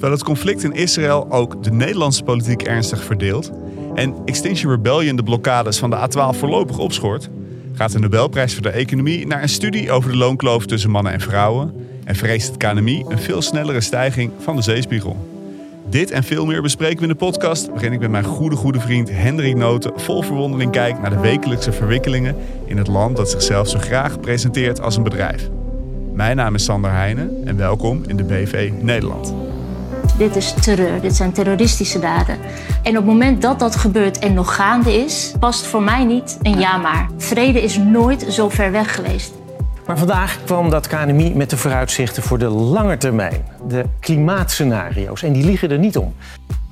Terwijl het conflict in Israël ook de Nederlandse politiek ernstig verdeelt en Extinction Rebellion de blokkades van de A12 voorlopig opschort, gaat de Nobelprijs voor de Economie naar een studie over de loonkloof tussen mannen en vrouwen en vreest het KNMI een veel snellere stijging van de zeespiegel. Dit en veel meer bespreken we in de podcast, waarin ik met mijn goede goede vriend Hendrik Noten vol verwondering kijk naar de wekelijkse verwikkelingen in het land dat zichzelf zo graag presenteert als een bedrijf. Mijn naam is Sander Heijnen en welkom in de BV Nederland. Dit is terreur, dit zijn terroristische daden. En op het moment dat dat gebeurt en nog gaande is, past voor mij niet een ja maar. Vrede is nooit zo ver weg geweest. Maar vandaag kwam dat KNMI met de vooruitzichten voor de lange termijn. De klimaatscenario's. En die liegen er niet om.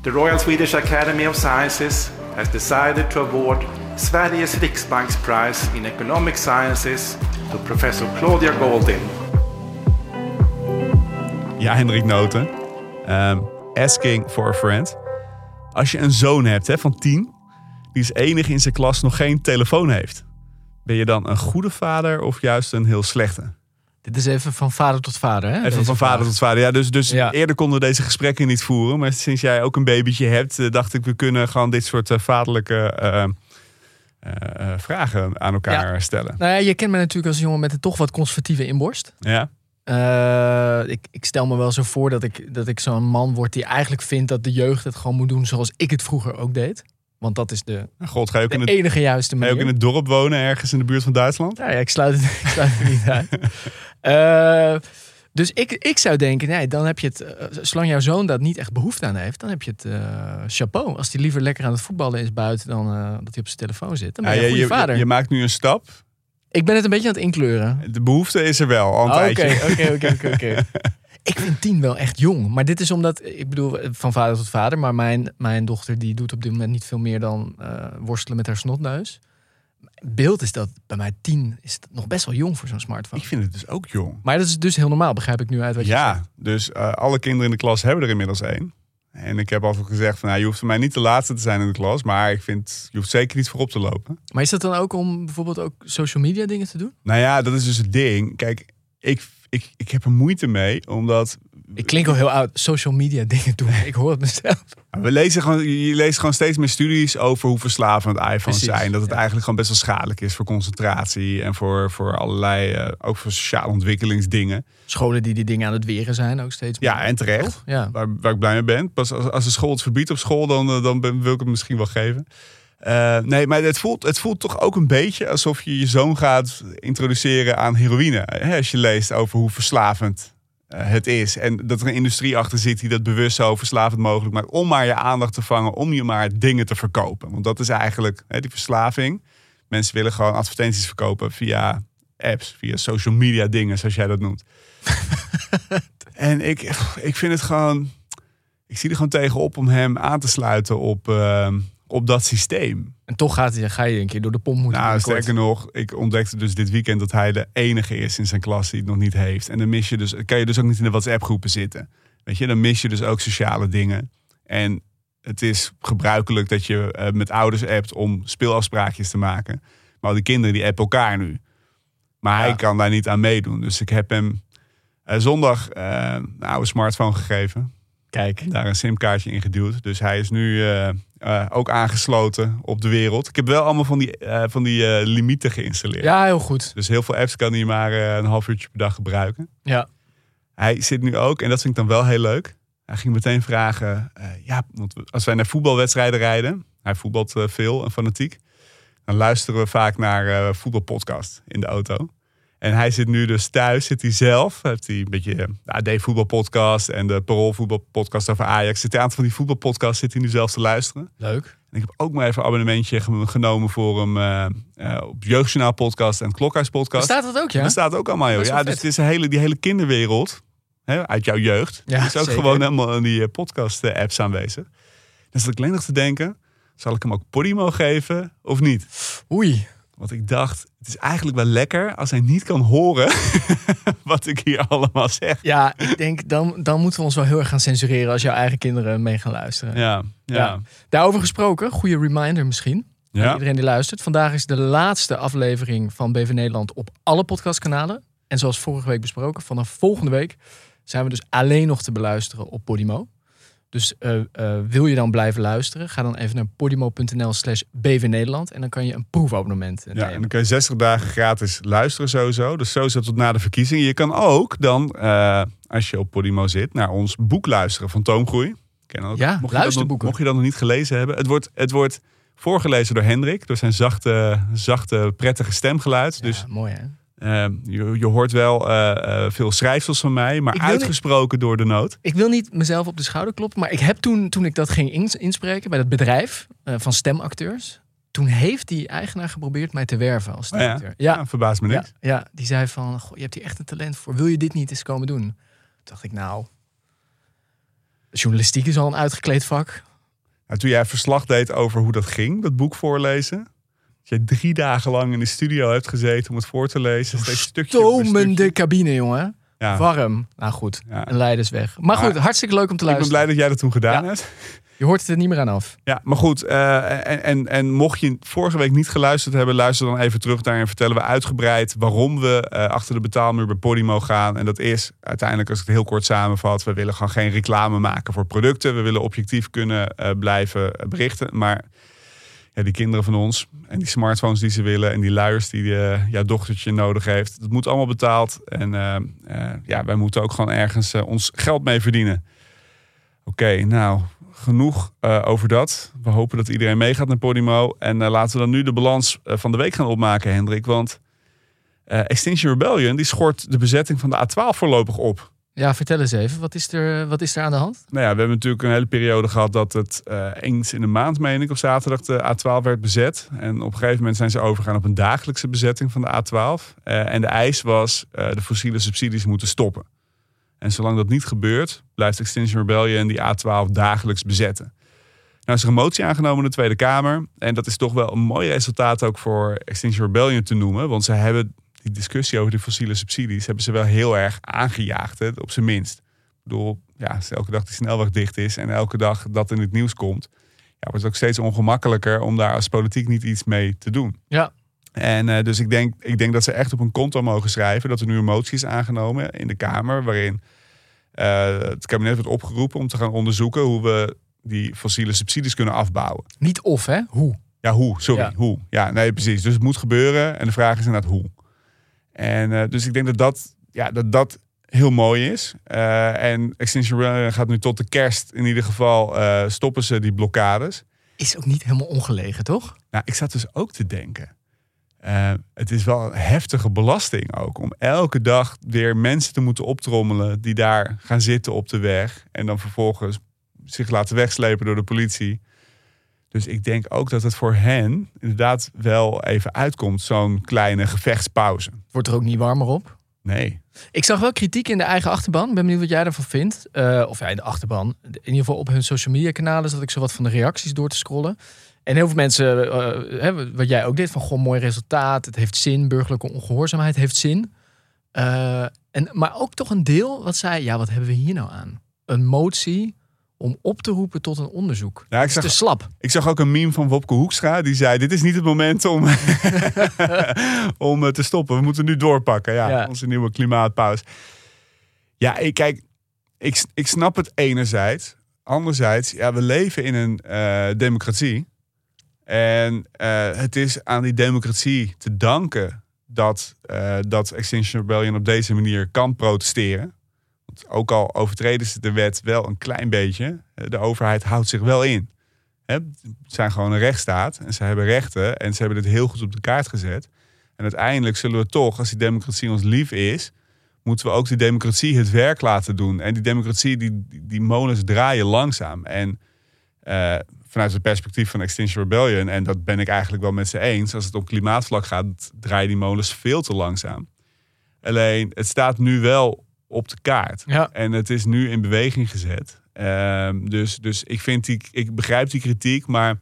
The Royal Swedish Academy of Sciences has decided to award Sveriges Riksbankspris in Economic Sciences to Professor Claudia Goldin. Ja, Hendrik Noten. Um, asking for a friend. Als je een zoon hebt hè, van tien, die is enig in zijn klas nog geen telefoon heeft. Ben je dan een goede vader of juist een heel slechte? Dit is even van vader tot vader, hè? Even van vader tot vader. Ja, dus, dus eerder konden we deze gesprekken niet voeren. Maar sinds jij ook een babytje hebt, eh, dacht ik, we kunnen gewoon dit soort uh, vaderlijke uh, vragen aan elkaar stellen. Nou ja, je kent me natuurlijk als jongen met een toch wat conservatieve inborst. Ja. Ik, ik, stel me wel zo voor dat ik, dat ik zo'n man word die eigenlijk vindt dat de jeugd het gewoon moet doen zoals ik het vroeger ook deed. Want dat is de, God, ga je ook de in het, enige juiste manier. Ga je ook in het dorp wonen, ergens in de buurt van Duitsland? Ja, ja ik, sluit het, ik sluit het niet uit. Uh, dus ik, ik zou denken, nee, dan heb je het, uh, zolang jouw zoon dat niet echt behoefte aan heeft, dan heb je het uh, chapeau. Als hij liever lekker aan het voetballen is buiten dan dat hij op zijn telefoon zit. Dan ben je ja, een goede je, vader. Je, je maakt nu een stap. Ik ben het een beetje aan het inkleuren. De behoefte is er wel, al een Oké, oké, oké, oké. Ik vind tien wel echt jong. Maar dit is omdat, ik bedoel, van vader tot vader. Maar mijn, mijn dochter die doet op dit moment niet veel meer dan uh, worstelen met haar snotneus. Beeld is dat bij mij tien is nog best wel jong voor zo'n smartphone. Ik vind het dus ook jong. Maar dat is dus heel normaal, begrijp ik nu uit wat je ja, zegt. dus uh, alle kinderen in de klas hebben er inmiddels één. En ik heb altijd gezegd van, nou, je hoeft voor mij niet de laatste te zijn in de klas, maar ik vind, je hoeft zeker niet voorop te lopen. Maar is dat dan ook om bijvoorbeeld ook social media dingen te doen? Nou ja, dat is dus het ding. Kijk, ik, ik, ik heb er moeite mee, omdat ik klink al heel oud. Social media dingen doen. Ik hoor het mezelf. We lezen gewoon, je leest gewoon steeds meer studies over hoe verslavend iPhones Precies, zijn. Dat het ja. eigenlijk gewoon best wel schadelijk is voor concentratie en voor, voor allerlei, uh, ook voor sociale ontwikkelingsdingen. Scholen die die dingen aan het weren zijn ook steeds meer. Ja, en terecht. Ja. Waar, waar ik blij mee ben. Pas als, als de school het verbiedt op school, dan, uh, dan ben, wil ik het misschien wel geven. Uh, nee, maar het voelt, het voelt toch ook een beetje alsof je je zoon gaat introduceren aan heroïne. Hè? Als je leest over hoe verslavend het is. En dat er een industrie achter zit die dat bewust zo verslavend mogelijk maakt. Om maar je aandacht te vangen, om je maar dingen te verkopen. Want dat is eigenlijk hè, die verslaving. Mensen willen gewoon advertenties verkopen via apps, via social media dingen, zoals jij dat noemt. en ik, ik vind het gewoon. Ik zie er gewoon tegenop om hem aan te sluiten op, uh, op dat systeem. En toch gaat hij, ga je een keer door de pomp moeten. Nou, sterker nog, ik ontdekte dus dit weekend dat hij de enige is in zijn klas die het nog niet heeft. En dan mis je dus, kan je dus ook niet in de WhatsApp-groepen zitten. Weet je, dan mis je dus ook sociale dingen. En het is gebruikelijk dat je uh, met ouders appt om speelafspraakjes te maken. Maar die kinderen die appen elkaar nu. Maar ja. hij kan daar niet aan meedoen. Dus ik heb hem uh, zondag uh, een oude smartphone gegeven. Kijk. Daar een simkaartje in geduwd. Dus hij is nu uh, uh, ook aangesloten op de wereld. Ik heb wel allemaal van die, uh, van die limieten geïnstalleerd. Ja, heel goed. Dus heel veel apps kan hij maar een half uurtje per dag gebruiken. Ja. Hij zit nu ook, en dat vind ik dan wel heel leuk. Hij ging meteen vragen, ja, want als wij naar voetbalwedstrijden rijden. Hij voetbalt veel en fanatiek. Dan luisteren we vaak naar voetbalpodcast in de auto. En hij zit nu dus thuis, zit hij zelf. Heeft hij een beetje de AD voetbalpodcast en de Parool voetbalpodcast over Ajax. Zit een aantal van die voetbalpodcasts zit hij nu zelf te luisteren. Leuk. En ik heb ook maar even een abonnementje genomen voor hem uh, uh, op Jeugdjournaal podcast en Klokhuis podcast. Bestaat dat ook, ja? Dat staat ook allemaal, joh. Ja, dus het is een hele, die hele kinderwereld hè, uit jouw jeugd. Ja, is ook zeker. gewoon helemaal in die podcast apps aanwezig. Dus dat ik alleen nog te denken, zal ik hem ook Podimo geven of niet? Oei. Want ik dacht, het is eigenlijk wel lekker als hij niet kan horen wat ik hier allemaal zeg. Ja, ik denk, dan, dan moeten we ons wel heel erg gaan censureren als jouw eigen kinderen mee gaan luisteren. Ja, ja. ja. Daarover gesproken, goede reminder misschien. Ja. Iedereen die luistert. Vandaag is de laatste aflevering van BV Nederland op alle podcastkanalen. En zoals vorige week besproken, vanaf volgende week zijn we dus alleen nog te beluisteren op Podimo. Dus eh, eh, wil je dan blijven luisteren? Ga dan even naar podimo.nl slash BV Nederland. En dan kan je een proefabonnement eh, Ja, en nemen. dan kun je 60 dagen gratis luisteren sowieso. Dus sowieso tot na de verkiezingen. Je kan ook dan, als je op Podimo zit, naar ons boek luisteren van Toomgroei. Ken dat? Ja, mocht je dat nog- luisterboeken. Mocht je dat nog niet gelezen hebben. Het wordt, het wordt voorgelezen door Hendrik. Door zijn zachte, zachte prettige stemgeluid. Dus Ja, mooi hè? Eh, je, je hoort wel eh, eh, veel schrijfsels van mij. Maar niet- uitgesproken door de noot. Ik wil niet mezelf op de schouder kloppen, maar ik heb toen, toen ik dat ging ins- inspreken bij dat bedrijf eh, van stemacteurs, toen heeft die eigenaar geprobeerd mij te werven als Oh ja? stemacteur. Ja, verbaast me ja, niks. ja, die zei van, Goh, je hebt hier echt een talent voor. Wil je dit niet eens komen doen? Toen dacht ik, nou, journalistiek is al een uitgekleed vak. Nou, toen jij verslag deed over hoe dat ging, dat boek voorlezen. Jij drie dagen lang in de studio hebt gezeten om het voor te lezen. Steeds stukje Stomende stukje. cabine, jongen. Ja. Warm. Nou goed, Ja. een leidersweg. Maar goed, Maar hartstikke leuk om te Ik ben luisteren. blij dat jij dat toen gedaan Ja. hebt. Je hoort het er niet meer aan af. Ja, maar goed. eh, en, en, en mocht je vorige week niet geluisterd hebben, luister dan even terug daarin. Vertellen we uitgebreid waarom we eh, achter de betaalmuur bij Podimo gaan. En dat is uiteindelijk, als ik het heel kort samenvat, we willen gewoon geen reclame maken voor producten. We willen objectief kunnen eh, blijven berichten. Maar ja, die kinderen van ons en die smartphones die ze willen en die luiers die eh, jouw dochtertje nodig heeft, dat moet allemaal betaald. En eh, eh, ja, wij moeten ook gewoon ergens ons geld mee verdienen. Oké, nou, genoeg over dat. We hopen dat iedereen meegaat naar Podimo. En laten we dan nu de balans van de week gaan opmaken, Hendrik. Want Extinction Rebellion die schort de bezetting van de A12 voorlopig op. Ja, vertel eens even. Wat is er, wat is er aan de hand? Nou ja, we hebben natuurlijk een hele periode gehad dat het eh, eens in de maand, meen ik, op zaterdag de A12 werd bezet. En op een gegeven moment zijn ze overgegaan op een dagelijkse bezetting van de A12. Eh, en de eis was, eh, de fossiele subsidies moeten stoppen. En zolang dat niet gebeurt, blijft Extinction Rebellion die A12 dagelijks bezetten. Nou is er een motie aangenomen in de Tweede Kamer. En dat is toch wel een mooi resultaat ook voor Extinction Rebellion te noemen. Want ze hebben die discussie over de fossiele subsidies... hebben ze wel heel erg aangejaagd, hè, op zijn minst. Ik bedoel, ja, als elke dag die snelweg dicht is... en elke dag dat in het nieuws komt... Ja, wordt het ook steeds ongemakkelijker om daar als politiek niet iets mee te doen. Ja. En eh, dus ik denk, ik denk dat ze echt op een konto mogen schrijven... dat er nu een motie is aangenomen in de Kamer... waarin eh, het kabinet wordt opgeroepen om te gaan onderzoeken... hoe we die fossiele subsidies kunnen afbouwen. Niet of, hè? Hoe? Ja, hoe? Sorry, Ja. hoe? Ja, nee, precies. Dus het moet gebeuren. En de vraag is inderdaad hoe. En eh, dus ik denk dat dat, ja, dat, dat heel mooi is. Eh, en Extinction Rebellion gaat nu tot de kerst in ieder geval eh, stoppen ze die blokkades. Is ook niet helemaal ongelegen, toch? Nou, ik zat dus ook te denken. het is wel een heftige belasting ook. Om elke dag weer mensen te moeten optrommelen die daar gaan zitten op de weg. En dan vervolgens zich laten wegslepen door de politie. Dus ik denk ook dat het voor hen inderdaad wel even uitkomt, zo'n kleine gevechtspauze. Wordt er ook niet warmer op? Nee. Ik zag wel kritiek in de eigen achterban. Ik ben benieuwd wat jij ervan vindt. Eh, of ja, in de achterban. In ieder geval op hun social media kanalen zat ik zo wat van de reacties door te scrollen. En heel veel mensen, eh, hè, wat jij ook deed, van gewoon mooi resultaat. Het heeft zin, burgerlijke ongehoorzaamheid heeft zin. Eh, en, maar ook toch een deel wat zei, ja, wat hebben we hier nou aan? Een motie om op te roepen tot een onderzoek. Ja, ik zag, te slap. ik zag ook een meme van Wopke Hoekstra. Die zei, dit is niet het moment om, om eh, te stoppen. We moeten nu doorpakken. Ja, Ja. onze nieuwe klimaatpauze. Ja, ik, kijk, ik, ik snap het enerzijds. Anderzijds, ja, we leven in een eh, democratie. En eh, het is aan die democratie te danken dat, dat Extinction Rebellion op deze manier kan protesteren. Ook al overtreden ze de wet wel een klein beetje, de overheid houdt zich wel in. Het zijn gewoon een rechtsstaat en ze hebben rechten en ze hebben dit heel goed op de kaart gezet. En uiteindelijk zullen we toch, als die democratie ons lief is, moeten we ook die democratie het werk laten doen. En die democratie, die, die, molens draaien langzaam. En eh, vanuit het perspectief van Extinction Rebellion, en dat ben ik eigenlijk wel met ze eens, als het op klimaatvlak gaat, draaien die molens veel te langzaam. Alleen, het staat nu wel op de kaart. Ja. En het is nu in beweging gezet. Ehm, dus, dus ik vind die, ik begrijp die kritiek, maar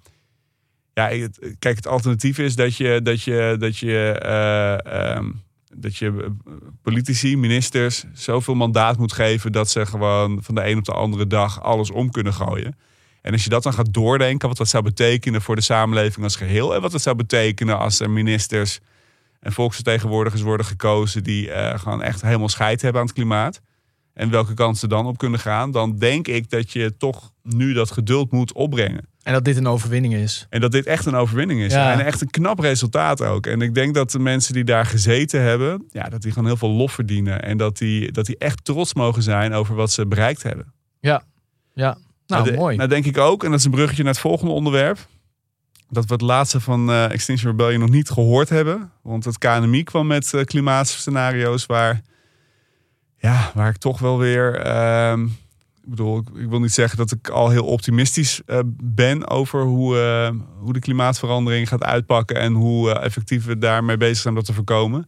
ja, het- kijk, het alternatief is dat je, dat je, dat je, eh, ehm, dat je eh, politici, ministers zoveel mandaat moet geven dat ze gewoon van de een op de andere dag alles om kunnen gooien. En als je dat dan gaat doordenken, wat dat zou betekenen voor de samenleving als geheel en wat het zou betekenen als er ministers en volksvertegenwoordigers worden gekozen die eh, gewoon echt helemaal scheid hebben aan het klimaat. en welke kansen dan op kunnen gaan, dan denk ik dat je toch nu dat geduld moet opbrengen. En dat dit een overwinning is. En dat dit echt een overwinning is. Ja. En echt een knap resultaat ook. En ik denk dat de mensen die daar gezeten hebben, ja, dat die gewoon heel veel lof verdienen. En dat die, dat die echt trots mogen zijn over wat ze bereikt hebben. Ja, ja. Nou, de- mooi. Nou denk ik ook, en dat is een bruggetje naar het volgende onderwerp. Dat we het laatste van eh, Extinction Rebellion nog niet gehoord hebben. Want het KNMI kwam met eh, klimaatscenario's waar, ja, waar ik toch wel weer... ehm, ik bedoel, ik, ik wil niet zeggen dat ik al heel optimistisch eh, ben over hoe, hoe de klimaatverandering gaat uitpakken en hoe effectief we daarmee bezig zijn dat te voorkomen.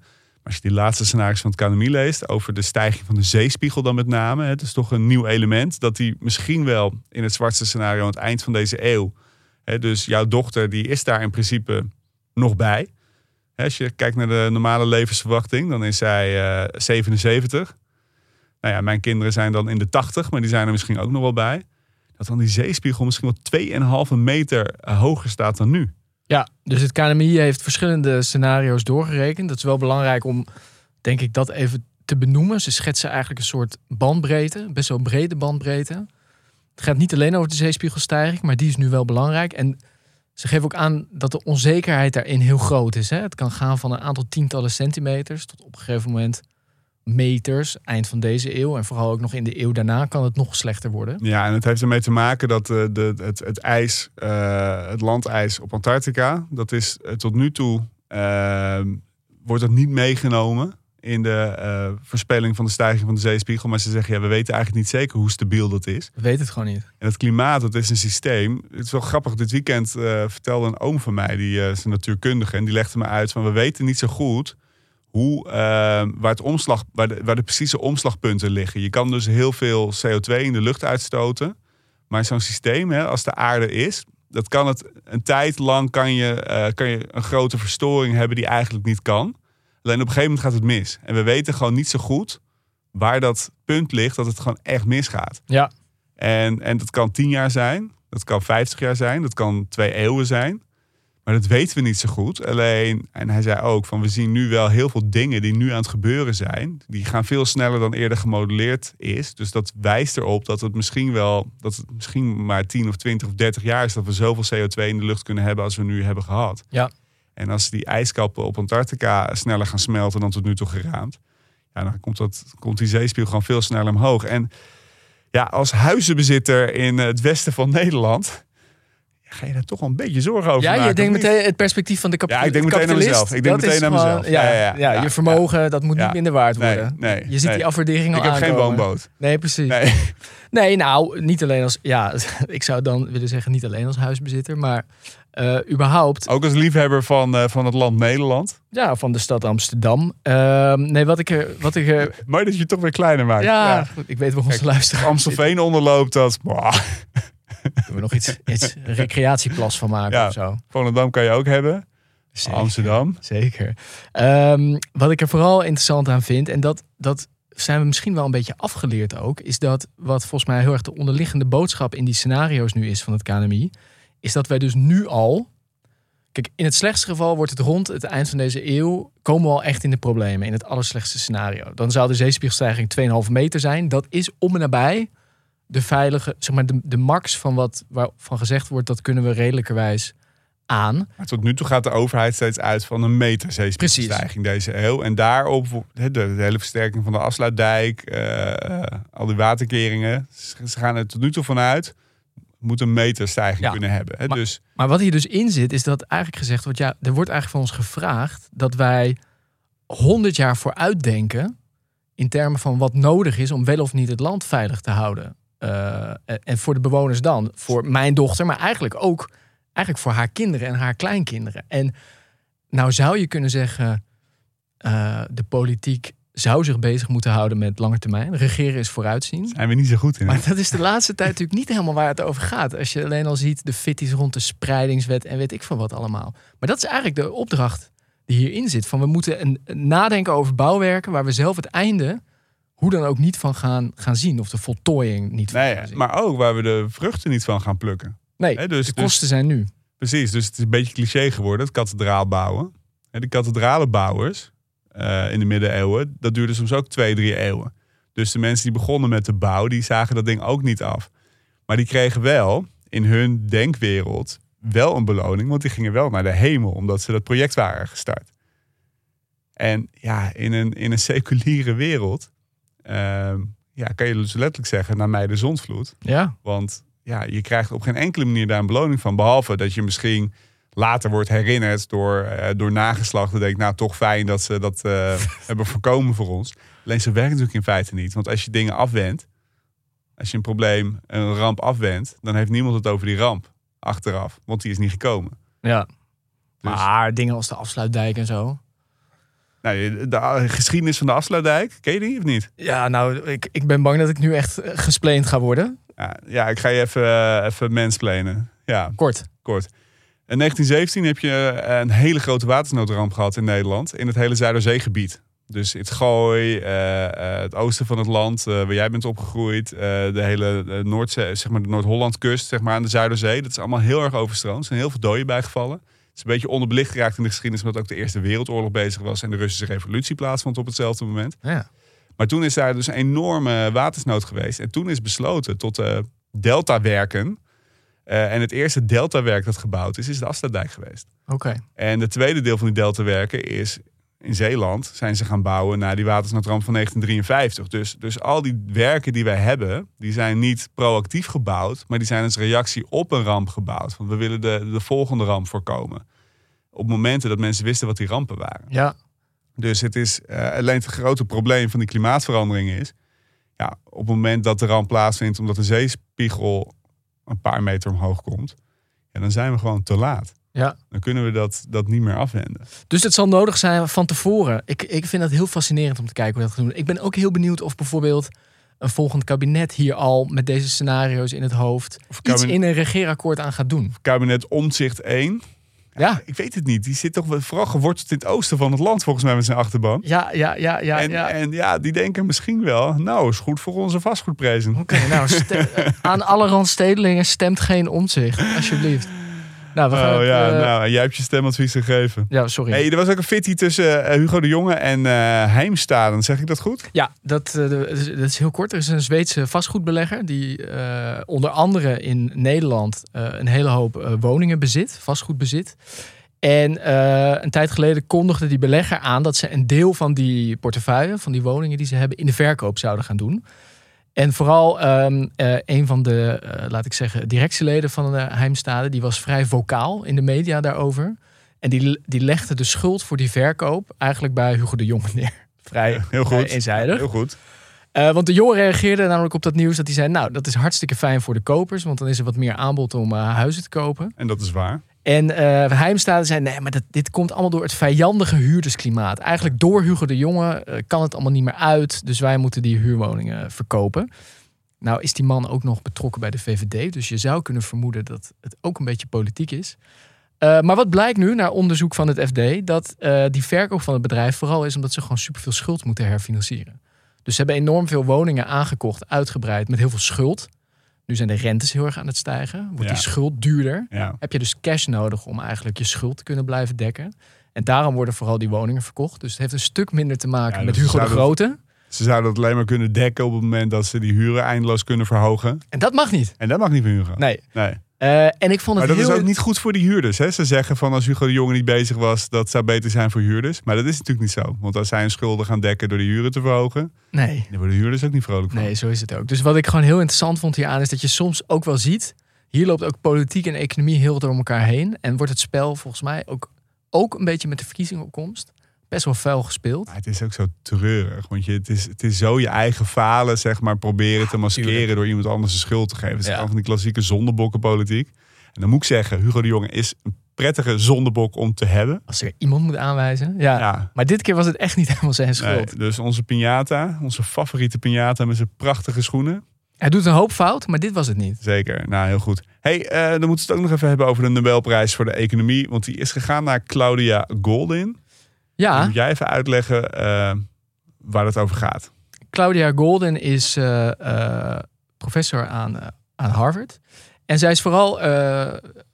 Maar als je die laatste scenario's van het KNMI leest, over de stijging van de zeespiegel dan met name, het is toch een nieuw element dat die misschien wel in het zwartste scenario aan het eind van deze eeuw, dus jouw dochter die is daar in principe nog bij. Als je kijkt naar de normale levensverwachting, dan is zij eh, 77. Nou ja, mijn kinderen zijn dan in de 80, maar die zijn er misschien ook nog wel bij. Dat dan die zeespiegel misschien wel 2,5 meter eh, hoger staat dan nu. Ja, dus het KNMI heeft verschillende scenario's doorgerekend. Dat is wel belangrijk om, denk ik, dat even te benoemen. Ze schetsen eigenlijk een soort bandbreedte, best wel brede bandbreedte. Het gaat niet alleen over de zeespiegelstijging, maar die is nu wel belangrijk. En ze geven ook aan dat de onzekerheid daarin heel groot is. Hè? Het kan gaan van een aantal tientallen centimeters tot op een gegeven moment meters, eind van deze eeuw. En vooral ook nog in de eeuw daarna kan het nog slechter worden. Ja, en het heeft ermee te maken dat eh, de, het, het ijs, eh, het landijs op Antarctica, dat is eh, tot nu toe, wordt dat niet meegenomen in de eh voorspelling van de stijging van de zeespiegel. Maar ze zeggen, ja, we weten eigenlijk niet zeker hoe stabiel dat is. We weten het gewoon niet. En het klimaat, dat is een systeem. Het is wel grappig, dit weekend eh, vertelde een oom van mij, die eh, is een natuurkundige, en die legde me uit van, we weten niet zo goed hoe, waar, het omslag, waar, de, waar de precieze omslagpunten liggen. Je kan dus heel veel CO2 in de lucht uitstoten. Maar zo'n systeem, hè, als de aarde is, dat kan het een tijd lang kan je, kan je een grote verstoring hebben die eigenlijk niet kan. Alleen op een gegeven moment gaat het mis. En we weten gewoon niet zo goed waar dat punt ligt dat het gewoon echt misgaat. Ja, En, en dat kan 10 jaar zijn, dat kan 50 jaar zijn, dat kan twee eeuwen zijn. Maar dat weten we niet zo goed. Alleen, en hij zei ook van we zien nu wel heel veel dingen die nu aan het gebeuren zijn. Die gaan veel sneller dan eerder gemodelleerd is. Dus dat wijst erop dat het misschien wel, dat het misschien maar 10 of 20 of 30 jaar is dat we zoveel CO2 in de lucht kunnen hebben als we nu hebben gehad. ja. En als die ijskappen op Antarctica sneller gaan smelten dan tot nu toe geraamd, ja, dan komt, dat, komt die zeespiegel gewoon veel sneller omhoog. En ja, als huizenbezitter in het westen van Nederland, ja, ga je daar toch wel een beetje zorgen over Ja, maken. je denkt meteen het perspectief van de kap Ja, ik denk meteen aan kapitalist. mezelf. Ik denk Dat meteen aan mezelf. Ja, Ja, ja, je vermogen, dat moet niet minder waard worden. nee, je ziet nee. die afwaardering al Ik heb geen woonboot. Nee, precies. Nee. Nee, nou, niet alleen als... Ja, ik zou dan willen zeggen niet alleen als huisbezitter, maar eh, überhaupt Ook als liefhebber van, eh, van het land Nederland. ja, van de stad Amsterdam. Ehm, nee, wat ik. Wat ik Mooi dat je het toch weer kleiner maakt. ja, goed, ik weet waar onze luisteraars Amstelveen onderloopt dat. Kunnen we nog iets, iets recreatieplas van maken Ja. of zo. Volendam kan je ook hebben. Zeker. Amsterdam. Zeker. Ehm, wat ik er vooral interessant aan vind, en dat, dat zijn we misschien wel een beetje afgeleerd ook, is dat wat volgens mij heel erg de onderliggende boodschap in die scenario's nu is van het KNMI, is dat wij dus nu al. Kijk, in het slechtste geval wordt het rond het eind van deze eeuw. komen we al echt in de problemen. In het allerslechtste scenario. Dan zou de zeespiegelstijging 2,5 meter zijn. Dat is om en nabij de veilige. zeg maar de, de max van wat waarvan gezegd wordt. dat kunnen we redelijkerwijs aan. Maar tot nu toe gaat de overheid steeds uit van een meter zeespiegelstijging deze eeuw. En daarop de, de hele versterking van de afsluitdijk, eh, eh, al die waterkeringen. Ze gaan er tot nu toe vanuit, moet een meter stijging Ja. kunnen hebben. Hè? Maar- dus Maar wat hier dus in zit, is dat eigenlijk gezegd wordt: ja, er wordt eigenlijk van ons gevraagd dat wij 100 jaar vooruit denken. in termen van wat nodig is om wel of niet het land veilig te houden. Eh, en voor de bewoners dan, voor mijn dochter, maar eigenlijk ook eigenlijk voor haar kinderen en haar kleinkinderen. En nou zou je kunnen zeggen: eh, de politiek zou zich bezig moeten houden met lange termijn. Regeren is vooruitzien. zijn we niet zo goed in. Maar dat is de laatste tijd natuurlijk niet helemaal waar het over gaat. Als je alleen al ziet de fitties rond de spreidingswet en weet ik van wat allemaal. Maar dat is eigenlijk de opdracht die hierin zit. Van we moeten een, nadenken over bouwwerken waar we zelf het einde hoe dan ook niet van gaan, gaan zien. Of de voltooiing niet van Nee, gaan zien. maar ook waar we de vruchten niet van gaan plukken. nee, dus, de dus- kosten zijn nu. precies, dus het is een beetje cliché geworden, het kathedraal bouwen. Hè, de kathedralenbouwers eh, in de middeleeuwen, dat duurde soms ook twee, drie eeuwen. Dus de mensen die begonnen met de bouw, die zagen dat ding ook niet af. Maar die kregen wel in hun denkwereld wel een beloning, want die gingen wel naar de hemel, omdat ze dat project waren gestart. En ja, in een, in een seculiere wereld ehm, ja, kan je dus letterlijk zeggen, naar mij de zonsvloed. Ja. Want ja, je krijgt op geen enkele manier daar een beloning van. Behalve dat je misschien later wordt herinnerd door, eh, door nageslachten. Denk nou toch fijn dat ze dat eh, hebben voorkomen voor ons. Alleen zo werkt natuurlijk in feite niet. Want als je dingen afwendt, als je een probleem, een ramp afwendt, dan heeft niemand het over die ramp achteraf. Want die is niet gekomen. Ja. Dus- Maar dingen als de afsluitdijk en zo. Nou, de geschiedenis van de Afsluitdijk, ken je die of niet? Ja, nou, ik, ik ben bang dat ik nu echt eh, gesplaند ga worden. Ja, ja ik ga je even, eh, even mansplainen. Ja, Kort. kort. In 1917 heb je eh, een hele grote watersnoodramp gehad in Nederland. In het hele Zuiderzeegebied. Dus het Gooi, eh, eh, het oosten van het land, waar jij bent opgegroeid. de hele Noordzee, zeg maar de Noord-Hollandkust, zeg maar aan de Zuiderzee. Dat is allemaal heel erg overstroomd. Er zijn heel veel doden bijgevallen. Het is een beetje onderbelicht geraakt in de geschiedenis, omdat ook de Eerste Wereldoorlog bezig was en de Russische revolutie plaatsvond op hetzelfde moment. Ja. Maar toen is daar dus een enorme watersnood geweest. En toen is besloten tot de deltawerken. Eh en het eerste deltawerk dat gebouwd is, is de Afsluitdijk geweest. Oké. En het tweede deel van die deltawerken is in Zeeland zijn ze gaan bouwen naar die watersnoodramp van 1953. Dus, dus al die werken die wij hebben, die zijn niet proactief gebouwd, maar die zijn als reactie op een ramp gebouwd. Want we willen de, de volgende ramp voorkomen. Op momenten dat mensen wisten wat die rampen waren. Ja. Dus het is eh, alleen het grote probleem van die klimaatverandering is. Ja, op het moment dat de ramp plaatsvindt omdat de zeespiegel een paar meter omhoog komt, ja, dan zijn we gewoon te laat. Ja. Dan kunnen we dat, dat niet meer afwenden. Dus het zal nodig zijn van tevoren. Ik, ik vind dat heel fascinerend om te kijken hoe dat gaat doen. Ik ben ook heel benieuwd of bijvoorbeeld een volgend kabinet hier al met deze scenario's in het hoofd iets kabinet- in een regeerakkoord aan gaat doen. Kabinet Omzicht 1. Ja, Ik weet het niet. Die zit toch wel vooral geworteld in het oosten van het land, volgens mij met zijn achterban. ja, ja, ja, ja. en, ja. en ja, die denken misschien wel, nou, is goed voor onze vastgoedprijzen. Oké, nou, aan alle randstedelingen stemt geen omzicht, alsjeblieft. Nou, we gaan Oh het, ja, eh, nou, jij hebt je stemadvies gegeven. ja, sorry. Hey, er was ook een fitty tussen eh, Hugo de Jonge en eh Heimstaden. Zeg ik dat goed? Ja, dat, dat is- dat is heel kort. Er is een Zweedse vastgoedbelegger die onder andere in Nederland een hele hoop woningen bezit, vastgoed bezit. En een tijd geleden kondigde die belegger aan dat ze een deel van die portefeuille, van die woningen die ze hebben, in de verkoop zouden gaan doen. En vooral ehm, eh, een van de, eh, laat ik zeggen, directieleden van de Heimstade, die was vrij vocaal in de media daarover. En die, die legde de schuld voor die verkoop eigenlijk bij Hugo de Jonge neer. Vrij, Heel goed. eenzijdig. Heel goed. Eh, want de jongen reageerde namelijk op dat nieuws dat hij zei: Nou, dat is hartstikke fijn voor de kopers, want dan is er wat meer aanbod om huizen te kopen. En dat is waar. En eh Heimstade zei: Nee, maar dat, dit komt allemaal door het vijandige huurdersklimaat. Eigenlijk door Hugo de Jonge eh, kan het allemaal niet meer uit, dus wij moeten die huurwoningen verkopen. Nou is die man ook nog betrokken bij de VVD, dus je zou kunnen vermoeden dat het ook een beetje politiek is. Eh, maar wat blijkt nu, na onderzoek van het FD, dat eh, die verkoop van het bedrijf vooral is omdat ze gewoon superveel schuld moeten herfinancieren. Dus ze hebben enorm veel woningen aangekocht, uitgebreid met heel veel schuld. Nu zijn de rentes heel erg aan het stijgen. Wordt Ja. die schuld duurder. Ja. Heb je dus cash nodig om eigenlijk je schuld te kunnen blijven dekken. En daarom worden vooral die woningen verkocht. Dus het heeft een stuk minder te maken Ja, met dus Hugo de Grote. Ze zouden het alleen maar kunnen dekken op het moment dat ze die huren eindeloos kunnen verhogen. En dat mag niet. En dat mag niet van Hugo. Nee. nee. Eh, en ik vond Maar het dat heel... is ook niet goed voor die huurders. Hè? Ze zeggen van als Hugo de Jonge niet bezig was, dat zou beter zijn voor huurders. Maar dat is natuurlijk niet zo. Want als zij hun schulden gaan dekken door de huren te verhogen, Nee. dan worden de huurders ook niet vrolijk van. Nee, zo is het ook. Dus wat ik gewoon heel interessant vond hieraan is dat je soms ook wel ziet. Hier loopt ook politiek en economie heel door elkaar heen. En wordt het spel volgens mij ook, ook een beetje met de verkiezingenopkomst best wel vuil gespeeld. Maar het is ook zo treurig. Want je, het, is, het is zo je eigen falen, zeg maar, proberen te maskeren tuurlijk. door iemand anders de schuld te geven. Het is Ja. gewoon van die klassieke zondebokkenpolitiek. En dan moet ik zeggen, Hugo de Jonge is een prettige zondebok om te hebben. Als er iemand moet aanwijzen. Ja. Ja. Maar dit keer was het echt niet helemaal zijn Nee, schuld. dus onze piñata, onze favoriete piñata met zijn prachtige schoenen. Hij doet een hoop fout, maar dit was het niet. Zeker, nou heel goed. hey, eh, dan moeten we het ook nog even hebben over de Nobelprijs voor de economie. Want die is gegaan naar Claudia Goldin. Ja, Moet jij even uitleggen eh, waar het over gaat? Claudia Golden is eh, eh, professor aan, aan Harvard. En zij is vooral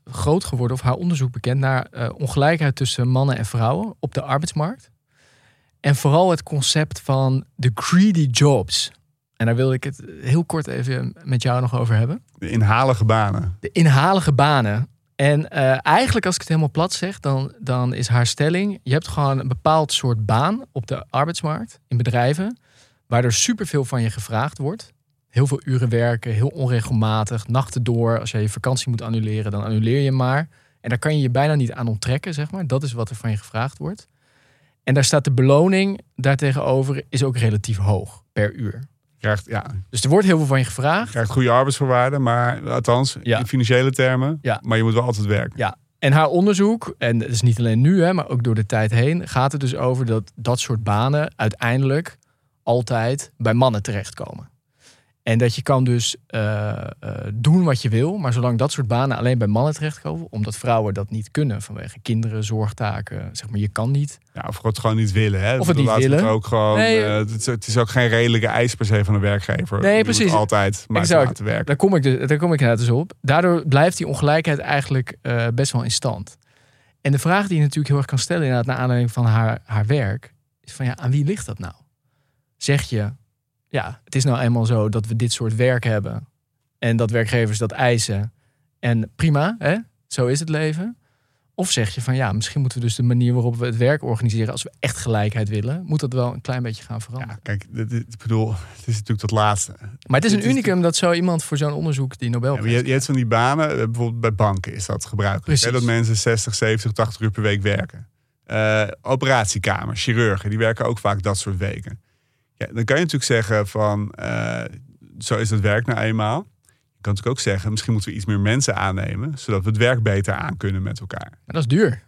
groot geworden, of haar onderzoek bekend, naar ongelijkheid tussen mannen en vrouwen op de arbeidsmarkt. En vooral het concept van de greedy jobs. En daar wilde ik het heel kort even met jou nog over hebben. De inhalige banen. De inhalige banen. En eh, eigenlijk, als ik het helemaal plat zeg, dan, dan is haar stelling: je hebt gewoon een bepaald soort baan op de arbeidsmarkt, in bedrijven, waar er superveel van je gevraagd wordt. Heel veel uren werken, heel onregelmatig, nachten door. Als jij je vakantie moet annuleren, dan annuleer je maar. En daar kan je je bijna niet aan onttrekken, zeg maar. Dat is wat er van je gevraagd wordt. En daar staat de beloning daartegenover, is ook relatief hoog per uur. Krijgt, ja, Dus er wordt heel veel van je gevraagd. krijgt goede arbeidsvoorwaarden, maar althans Ja. in financiële termen. Ja. Maar je moet wel altijd werken. Ja, en haar onderzoek, en dat is niet alleen nu, hè, maar ook door de tijd heen, gaat het dus over dat dat soort banen uiteindelijk altijd bij mannen terechtkomen. En dat je kan dus eh, eh, doen wat je wil, maar zolang dat soort banen alleen bij mannen terechtkomen, omdat vrouwen dat niet kunnen vanwege kinderen, zorgtaken, zeg maar, je kan niet. Ja, of het gewoon niet willen. Hè? Of het niet Laten we willen. ook gewoon, Nee. eh, het, is, het is ook geen redelijke eis per se van een werkgever. Nee, Je moet precies. altijd maar Exact. laten werken. Daar kom ik, dus, daar kom ik inderdaad dus op. Daardoor blijft die ongelijkheid eigenlijk eh, best wel in stand. En de vraag die je natuurlijk heel erg kan stellen, inderdaad, naar aanleiding van haar, haar werk, is van ja, aan wie ligt dat nou? Zeg je, ja, het is nou eenmaal zo dat we dit soort werk hebben en dat werkgevers dat eisen en prima, hè? zo is het leven. Of zeg je van ja, misschien moeten we dus de manier waarop we het werk organiseren, als we echt gelijkheid willen, moet dat wel een klein beetje gaan veranderen. Ja, kijk, dit, dit- ik bedoel, het is natuurlijk dat laatste. Maar het is een Dit is unicum dat zo iemand voor zo'n onderzoek die Nobel Ja, je, je hebt van die banen, eh, bijvoorbeeld bij banken is dat gebruikelijk. Hè, dat mensen 60, 70, 80 uur per week werken. Eh operatiekamers, chirurgen, die werken ook vaak dat soort weken. Dan kan je natuurlijk zeggen van, eh, zo is het werk nou eenmaal. Je kan natuurlijk ook zeggen, misschien moeten we iets meer mensen aannemen, zodat we het werk beter aan kunnen met elkaar. Maar dat is duur.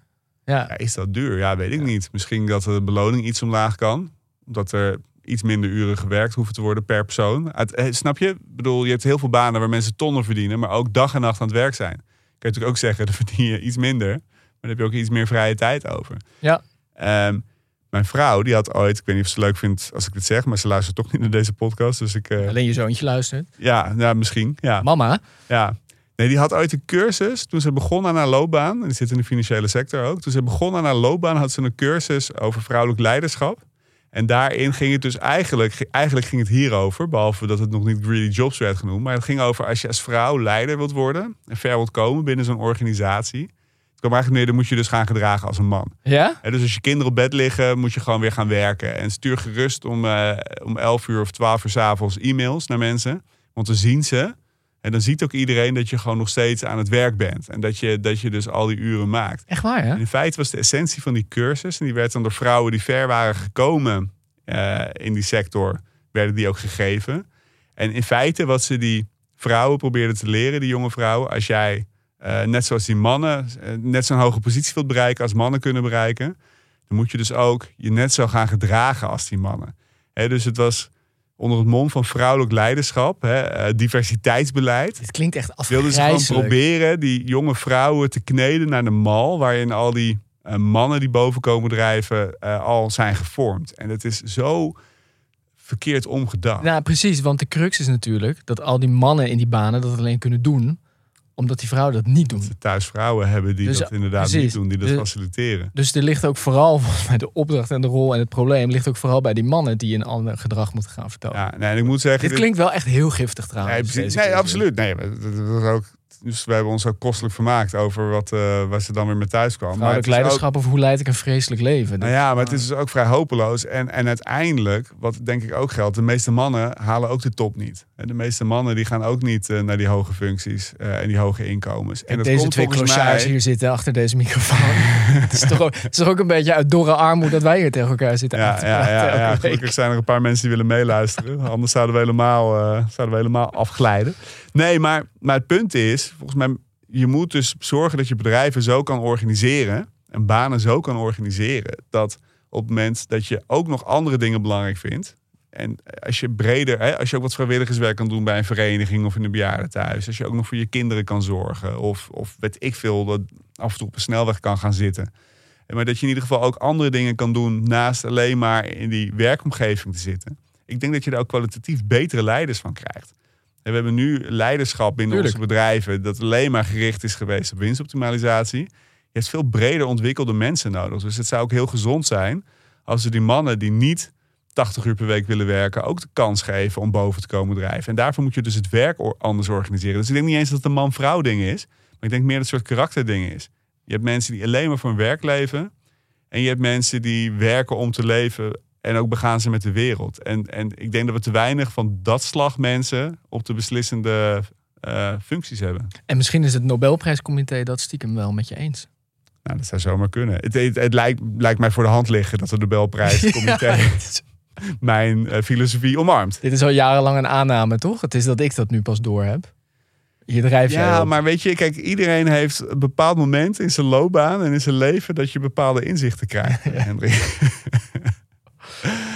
Ja, Ja, is dat duur? Ja, weet ik niet. Misschien dat de beloning iets omlaag kan. Omdat er iets minder uren gewerkt hoeven te worden per persoon. Uit- eh, snap je? Ik bedoel, je hebt heel veel banen waar mensen tonnen verdienen, maar ook dag en nacht aan het werk zijn. Kan je natuurlijk ook zeggen, dan verdien je iets minder, maar dan heb je ook iets meer vrije tijd over. Ja. Ehm, mijn vrouw, die had ooit, ik weet niet of ze het leuk vindt als ik dit zeg, maar ze luistert toch niet naar deze podcast. Dus ik, eh, alleen je zoontje luistert. ja, ja, misschien. Ja. Mama, Ja. Nee, die had ooit een cursus toen ze begon aan haar loopbaan. En die zit in de financiële sector ook. Toen ze begon aan haar loopbaan had ze een cursus over vrouwelijk leiderschap. En daarin ging het dus eigenlijk, eigenlijk ging het hierover. Behalve dat het nog niet greedy jobs werd genoemd. Maar het ging over als je als vrouw leider wilt worden. En ver wilt komen binnen zo'n organisatie. Kwam eigenlijk neer, dan moet je dus gaan gedragen als een man. ja? Hè, dus als je kinderen op bed liggen, moet je gewoon weer gaan werken. En stuur gerust om, eh, om 11 uur of 12 uur s'avonds e-mails naar mensen. Want dan zien ze. En dan ziet ook iedereen dat je gewoon nog steeds aan het werk bent. En dat je, dat je dus al die uren maakt. Echt waar, hè? En in feite was de essentie van die cursus. En die werd dan door vrouwen die ver waren gekomen eh, in die sector. Werden die ook gegeven. En in feite wat ze die vrouwen probeerden te leren, die jonge vrouwen. Als jij eh, net zoals die mannen eh, net zo'n hoge positie wilt bereiken als mannen kunnen bereiken. Dan moet je dus ook je net zo gaan gedragen als die mannen. Dus het was onder het mom van vrouwelijk leiderschap, eh, diversiteitsbeleid Dit klinkt echt wilden ze gewoon afgrijzelijk. proberen die jonge vrouwen te kneden naar de mal waarin al die mannen die boven komen drijven al zijn gevormd. En het is zo verkeerd omgedacht. Nou, precies, want de crux is natuurlijk dat al die mannen in die banen dat alleen kunnen doen omdat die vrouwen dat niet doen. Dat ze thuis vrouwen hebben die Dus, dat inderdaad precies. niet doen, die dat Dus- faciliteren. Dus er ligt ook vooral, volgens mij, de opdracht en de rol en het probleem ligt ook vooral bij die mannen die een ander gedrag moeten gaan vertonen. Ja, nee, en ik moet zeggen... Dit dit- klinkt wel echt heel giftig Nee, trouwens. precies. nee cursus. absoluut. Nee, dat, dat was ook, dus we hebben ons ook kostelijk vermaakt over wat, eh, waar ze dan weer mee thuis kwam. Maar het ook- leiderschap of hoe leid ik een vreselijk leven. Nou ja, maar het is dus ook vrij hopeloos. En, en uiteindelijk, wat denk ik ook geldt, de meeste mannen halen ook de top niet. En De meeste mannen die gaan ook niet eh, naar die hoge functies eh, en die hoge inkomens. En En dat deze komt twee mij. hier zitten achter deze microfoon. het, is toch ook, het is toch ook een beetje uit dorre armoede dat wij hier tegen elkaar zitten Ja, ja, ja, ja, gelukkig zijn er een paar mensen die willen meeluisteren. Anders zouden we helemaal, zouden we helemaal afglijden. Nee, maar, maar het punt is, volgens mij, je moet dus zorgen dat je bedrijven zo kan organiseren en banen zo kan organiseren dat op het moment dat je ook nog andere dingen belangrijk vindt. En als je breder, hè, als je ook wat vrijwilligerswerk kan doen bij een vereniging of in een bejaardentehuis. Als je ook nog voor je kinderen kan zorgen. Of, of weet ik veel, dat af en toe op een snelweg kan gaan zitten. Maar dat je in ieder geval ook andere dingen kan doen naast alleen maar in die werkomgeving te zitten. Ik denk dat je daar ook kwalitatief betere leiders van krijgt. En we hebben nu leiderschap binnen Tuurlijk. onze bedrijven dat alleen maar gericht is geweest op winstoptimalisatie. Je hebt veel breder ontwikkelde mensen nodig. Dus het zou ook heel gezond zijn als we die mannen die niet 80 uur per week willen werken, ook de kans geven om boven te komen drijven. En daarvoor moet je dus het werk anders organiseren. Dus ik denk niet eens dat het een man-vrouw ding is, maar ik denk meer dat het een soort karakterding is. Je hebt mensen die alleen maar voor hun werk leven. En je hebt mensen die werken om te leven en ook begaan ze met de wereld. En, en ik denk dat we te weinig van dat slag mensen op de beslissende eh, functies hebben. En misschien is het Nobelprijscomité dat stiekem wel met je eens. Nou, dat zou zomaar kunnen. Het, het, het lijkt, lijkt mij voor de hand liggen dat de Nobelprijscomité Ja, mijn eh, filosofie omarmt. dit is al jarenlang een aanname, toch? Het is dat ik dat nu pas door heb. Hier drijf jij Ja, maar weet je, kijk, iedereen heeft een bepaald moment in zijn loopbaan en in zijn leven dat je bepaalde inzichten krijgt, Hendrik.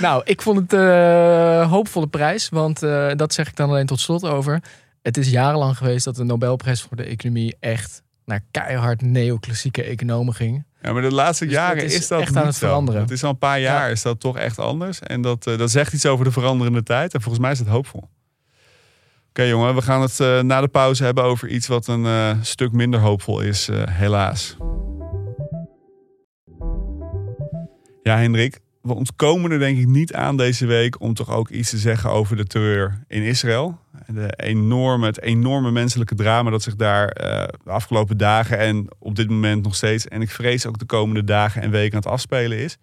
Nou, ik vond het een hoopvolle prijs. Want eh, dat zeg ik dan alleen tot slot over. Het is jarenlang geweest dat de Nobelprijs voor de economie echt naar keihard neoclassieke economen ging. Ja, maar de laatste Dus jaren dat is is, dat echt aan het veranderen. Het is al een paar jaar Ja. is dat toch echt anders. En dat, eh, dat zegt iets over de veranderende tijd. En volgens mij is het hoopvol. Oké jongen, we gaan het eh, na de pauze hebben over iets wat een eh, stuk minder hoopvol is, eh, helaas. Ja, Hendrik, we ontkomen er denk ik niet aan deze week om toch ook iets te zeggen over de terreur in Israël. De enorme, het enorme menselijke drama dat zich daar eh, de afgelopen dagen en op dit moment nog steeds, en ik vrees ook de komende dagen en weken aan het afspelen is.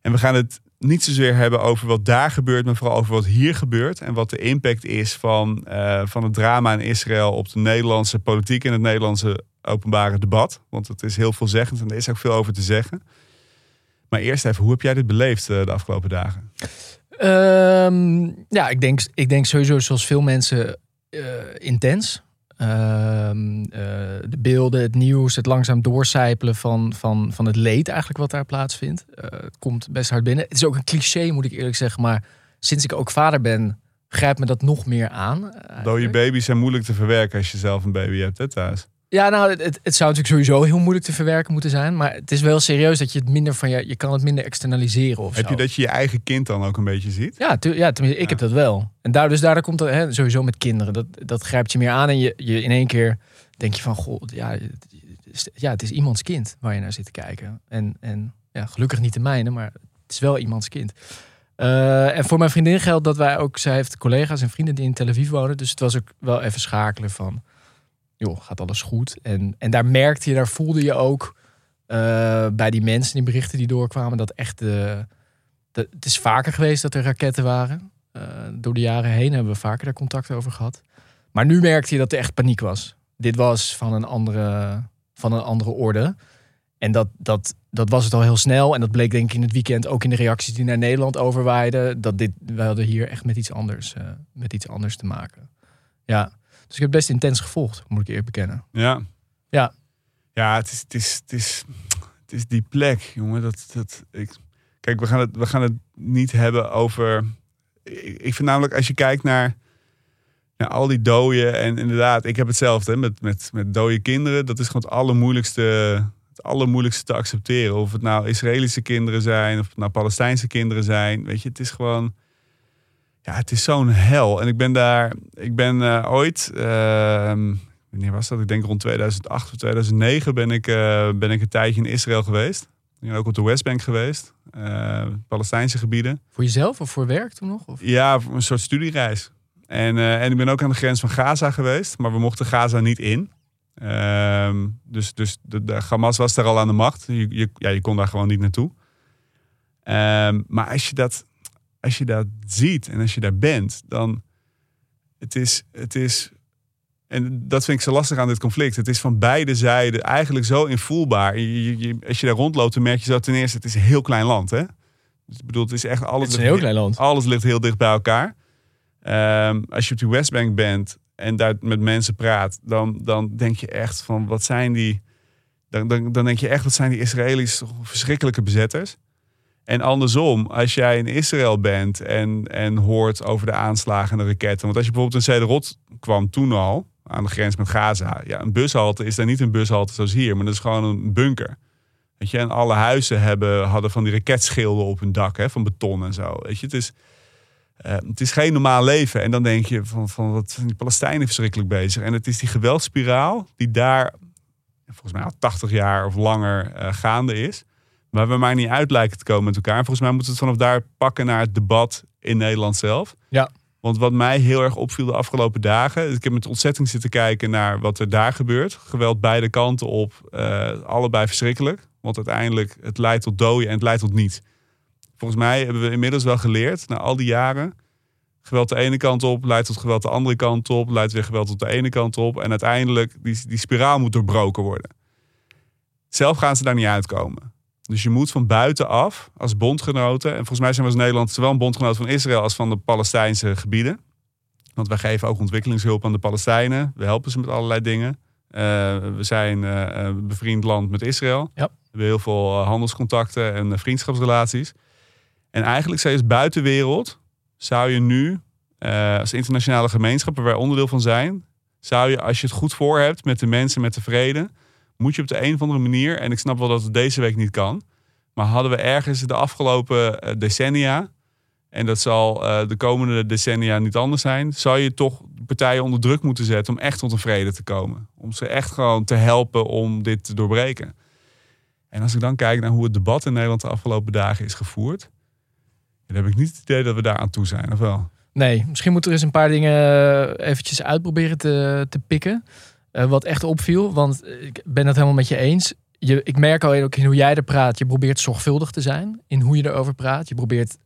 En we gaan het niet zozeer hebben over wat daar gebeurt, maar vooral over wat hier gebeurt. En wat de impact is van, eh, van het drama in Israël op de Nederlandse politiek en het Nederlandse openbare debat. Want het is heel veelzeggend en er is ook veel over te zeggen. Maar eerst even, hoe heb jij dit beleefd eh, de afgelopen dagen? Ehm, ja, ik denk, ik denk sowieso zoals veel mensen eh, intens. Ehm, eh, de beelden, het nieuws, het langzaam doorcijpelen van, van, van het leed eigenlijk wat daar plaatsvindt. Het komt best hard binnen. Het is ook een cliché, moet ik eerlijk zeggen. Maar sinds ik ook vader ben, grijpt me dat nog meer aan. Dode eigenlijk. baby's zijn moeilijk te verwerken als je zelf een baby hebt hè, thuis. Ja, nou, het, het- zou natuurlijk sowieso heel moeilijk te verwerken moeten zijn. Maar het is wel serieus dat je het minder van je, je kan het minder externaliseren of Heb zo. je dat je je eigen kind dan ook een beetje ziet? Ja, tu- ja tenminste, ik Ja. heb dat wel. En daar, dus daardoor komt dat hè, sowieso met kinderen. Dat, dat grijpt je meer aan en je, je in één keer denk je van, goh, ja, het is- ja, het is iemands kind waar je naar zit te kijken. En, en ja, gelukkig niet de mijne, maar het is wel iemands kind. Eh, en voor mijn vriendin geldt dat wij ook, zij heeft collega's en vrienden die in Tel Aviv wonen. Dus het was ook wel even schakelen van, joh, gaat alles goed? En, en daar merkte je, daar voelde je ook eh, bij die mensen, die berichten die doorkwamen, dat echt de, het is vaker geweest dat er raketten waren. Eh, door de jaren heen hebben we vaker daar contact over gehad. Maar nu merkte je dat er echt paniek was. Dit was van een andere, van een andere orde. En dat, dat, dat was het al heel snel. En dat bleek denk ik in het weekend ook in de reacties die naar Nederland overwaaiden. Dat dit, we hadden hier echt met iets anders, eh, met iets anders te maken. Ja, dus ik heb best intens gevolgd, moet ik eerlijk bekennen. Ja. Ja. Ja, het is, het is, het is, het is die plek, jongen. Dat, dat, ik, kijk, we gaan, het, we gaan het niet hebben over... Ik, ik vind namelijk, als je kijkt naar, naar al die doden... En inderdaad, ik heb hetzelfde hè, met, met, met dode kinderen. Dat is gewoon het allermoeilijkste, het allermoeilijkste te accepteren. Of het nou Israëlische kinderen zijn, of het nou Palestijnse kinderen zijn. Weet je, het is gewoon... Ja, het is zo'n hel. En ik ben daar... Ik ben eh, ooit... ehm, wanneer was dat? Ik denk rond 2008 of 2009 ben ik, eh, ben ik een tijdje in Israël geweest. Ik ben ook op de Westbank geweest. eh, Palestijnse gebieden. Voor jezelf of voor werk toen nog? Of? Ja, voor een soort studiereis. En, en ik ben ook aan de grens van Gaza geweest. Maar we mochten Gaza niet in. Ehm, dus dus de, de Hamas was daar al aan de macht. Je, je, ja, je kon daar gewoon niet naartoe. Ehm, maar als je, dat, als je dat ziet en als je daar bent, dan... Het is, het is en dat vind ik zo lastig aan dit conflict. Het is van beide zijden eigenlijk zo invoelbaar. Je, je- je- als je daar rondloopt, dan merk je zo ten eerste... het is een heel klein land, hè? Dus ik bedoel, het is echt alles... Het is een ligt- heel klein land. Alles ligt heel dicht bij elkaar. Ehm, als je op die Westbank bent en daar met mensen praat... dan, dan denk je echt van, wat zijn die... Dan, dan, dan denk je echt, wat zijn die Israëli's toch verschrikkelijke bezetters. En andersom, als jij in Israël bent en, en hoort over de aanslagen en de raketten. Want als je bijvoorbeeld in Sederot kwam toen al, aan de grens met Gaza. Ja, een bushalte is daar niet een bushalte zoals hier, maar dat is gewoon een bunker. Weet je, en alle huizen hebben, hadden van die raketschilden op hun dak, hè, van beton en zo. Weet je, het is, eh, het is geen normaal leven. En dan denk je van, van wat zijn die Palestijnen verschrikkelijk bezig. En het is die geweldspiraal die daar volgens mij al 80 jaar of langer eh, gaande is. Waar we maar niet uit lijken te komen met elkaar. En volgens mij moeten we het vanaf daar pakken naar het debat in Nederland zelf. Ja. Want wat mij heel erg opviel de afgelopen dagen. Ik heb met ontzetting zitten kijken naar wat er daar gebeurt. Geweld beide kanten op. eh, allebei verschrikkelijk. Want uiteindelijk het leidt tot doden en het leidt tot niets. Volgens mij hebben we inmiddels wel geleerd, na al die jaren. Geweld de ene kant op, leidt tot geweld de andere kant op. Leidt weer geweld tot de ene kant op. En uiteindelijk, die, die spiraal moet doorbroken worden. Zelf gaan ze daar niet uitkomen. Dus je moet van buitenaf als bondgenoten. En volgens mij zijn we als Nederland zowel een bondgenoot van Israël als van de Palestijnse gebieden. Want wij geven ook ontwikkelingshulp aan de Palestijnen. We helpen ze met allerlei dingen. Eh, we zijn eh, een bevriend land met Israël. Ja. We hebben heel veel eh, handelscontacten en vriendschapsrelaties. En eigenlijk zou je als buitenwereld, zou je nu als internationale gemeenschap, waar wij onderdeel van zijn, zou je als je het goed voor hebt met de mensen, met de vrede, moet je op de een of andere manier, en ik snap wel dat het deze week niet kan, maar hadden we ergens de afgelopen eh, decennia, en dat zal eh, de komende decennia niet anders zijn, zou je toch partijen onder druk moeten zetten om echt tot een vrede te komen. Om ze echt gewoon te helpen om dit te doorbreken. En als ik dan kijk naar hoe het debat in Nederland de afgelopen dagen is gevoerd, dan heb ik niet het idee dat we daar aan toe zijn, of wel? Nee, misschien moeten we eens een paar dingen eh, eventjes uitproberen te, te pikken. Eh, wat echt opviel, want ik ben het helemaal met je eens. Je, ik merk al ook in hoe jij er praat. Je probeert zorgvuldig te zijn in hoe je erover praat. Je probeert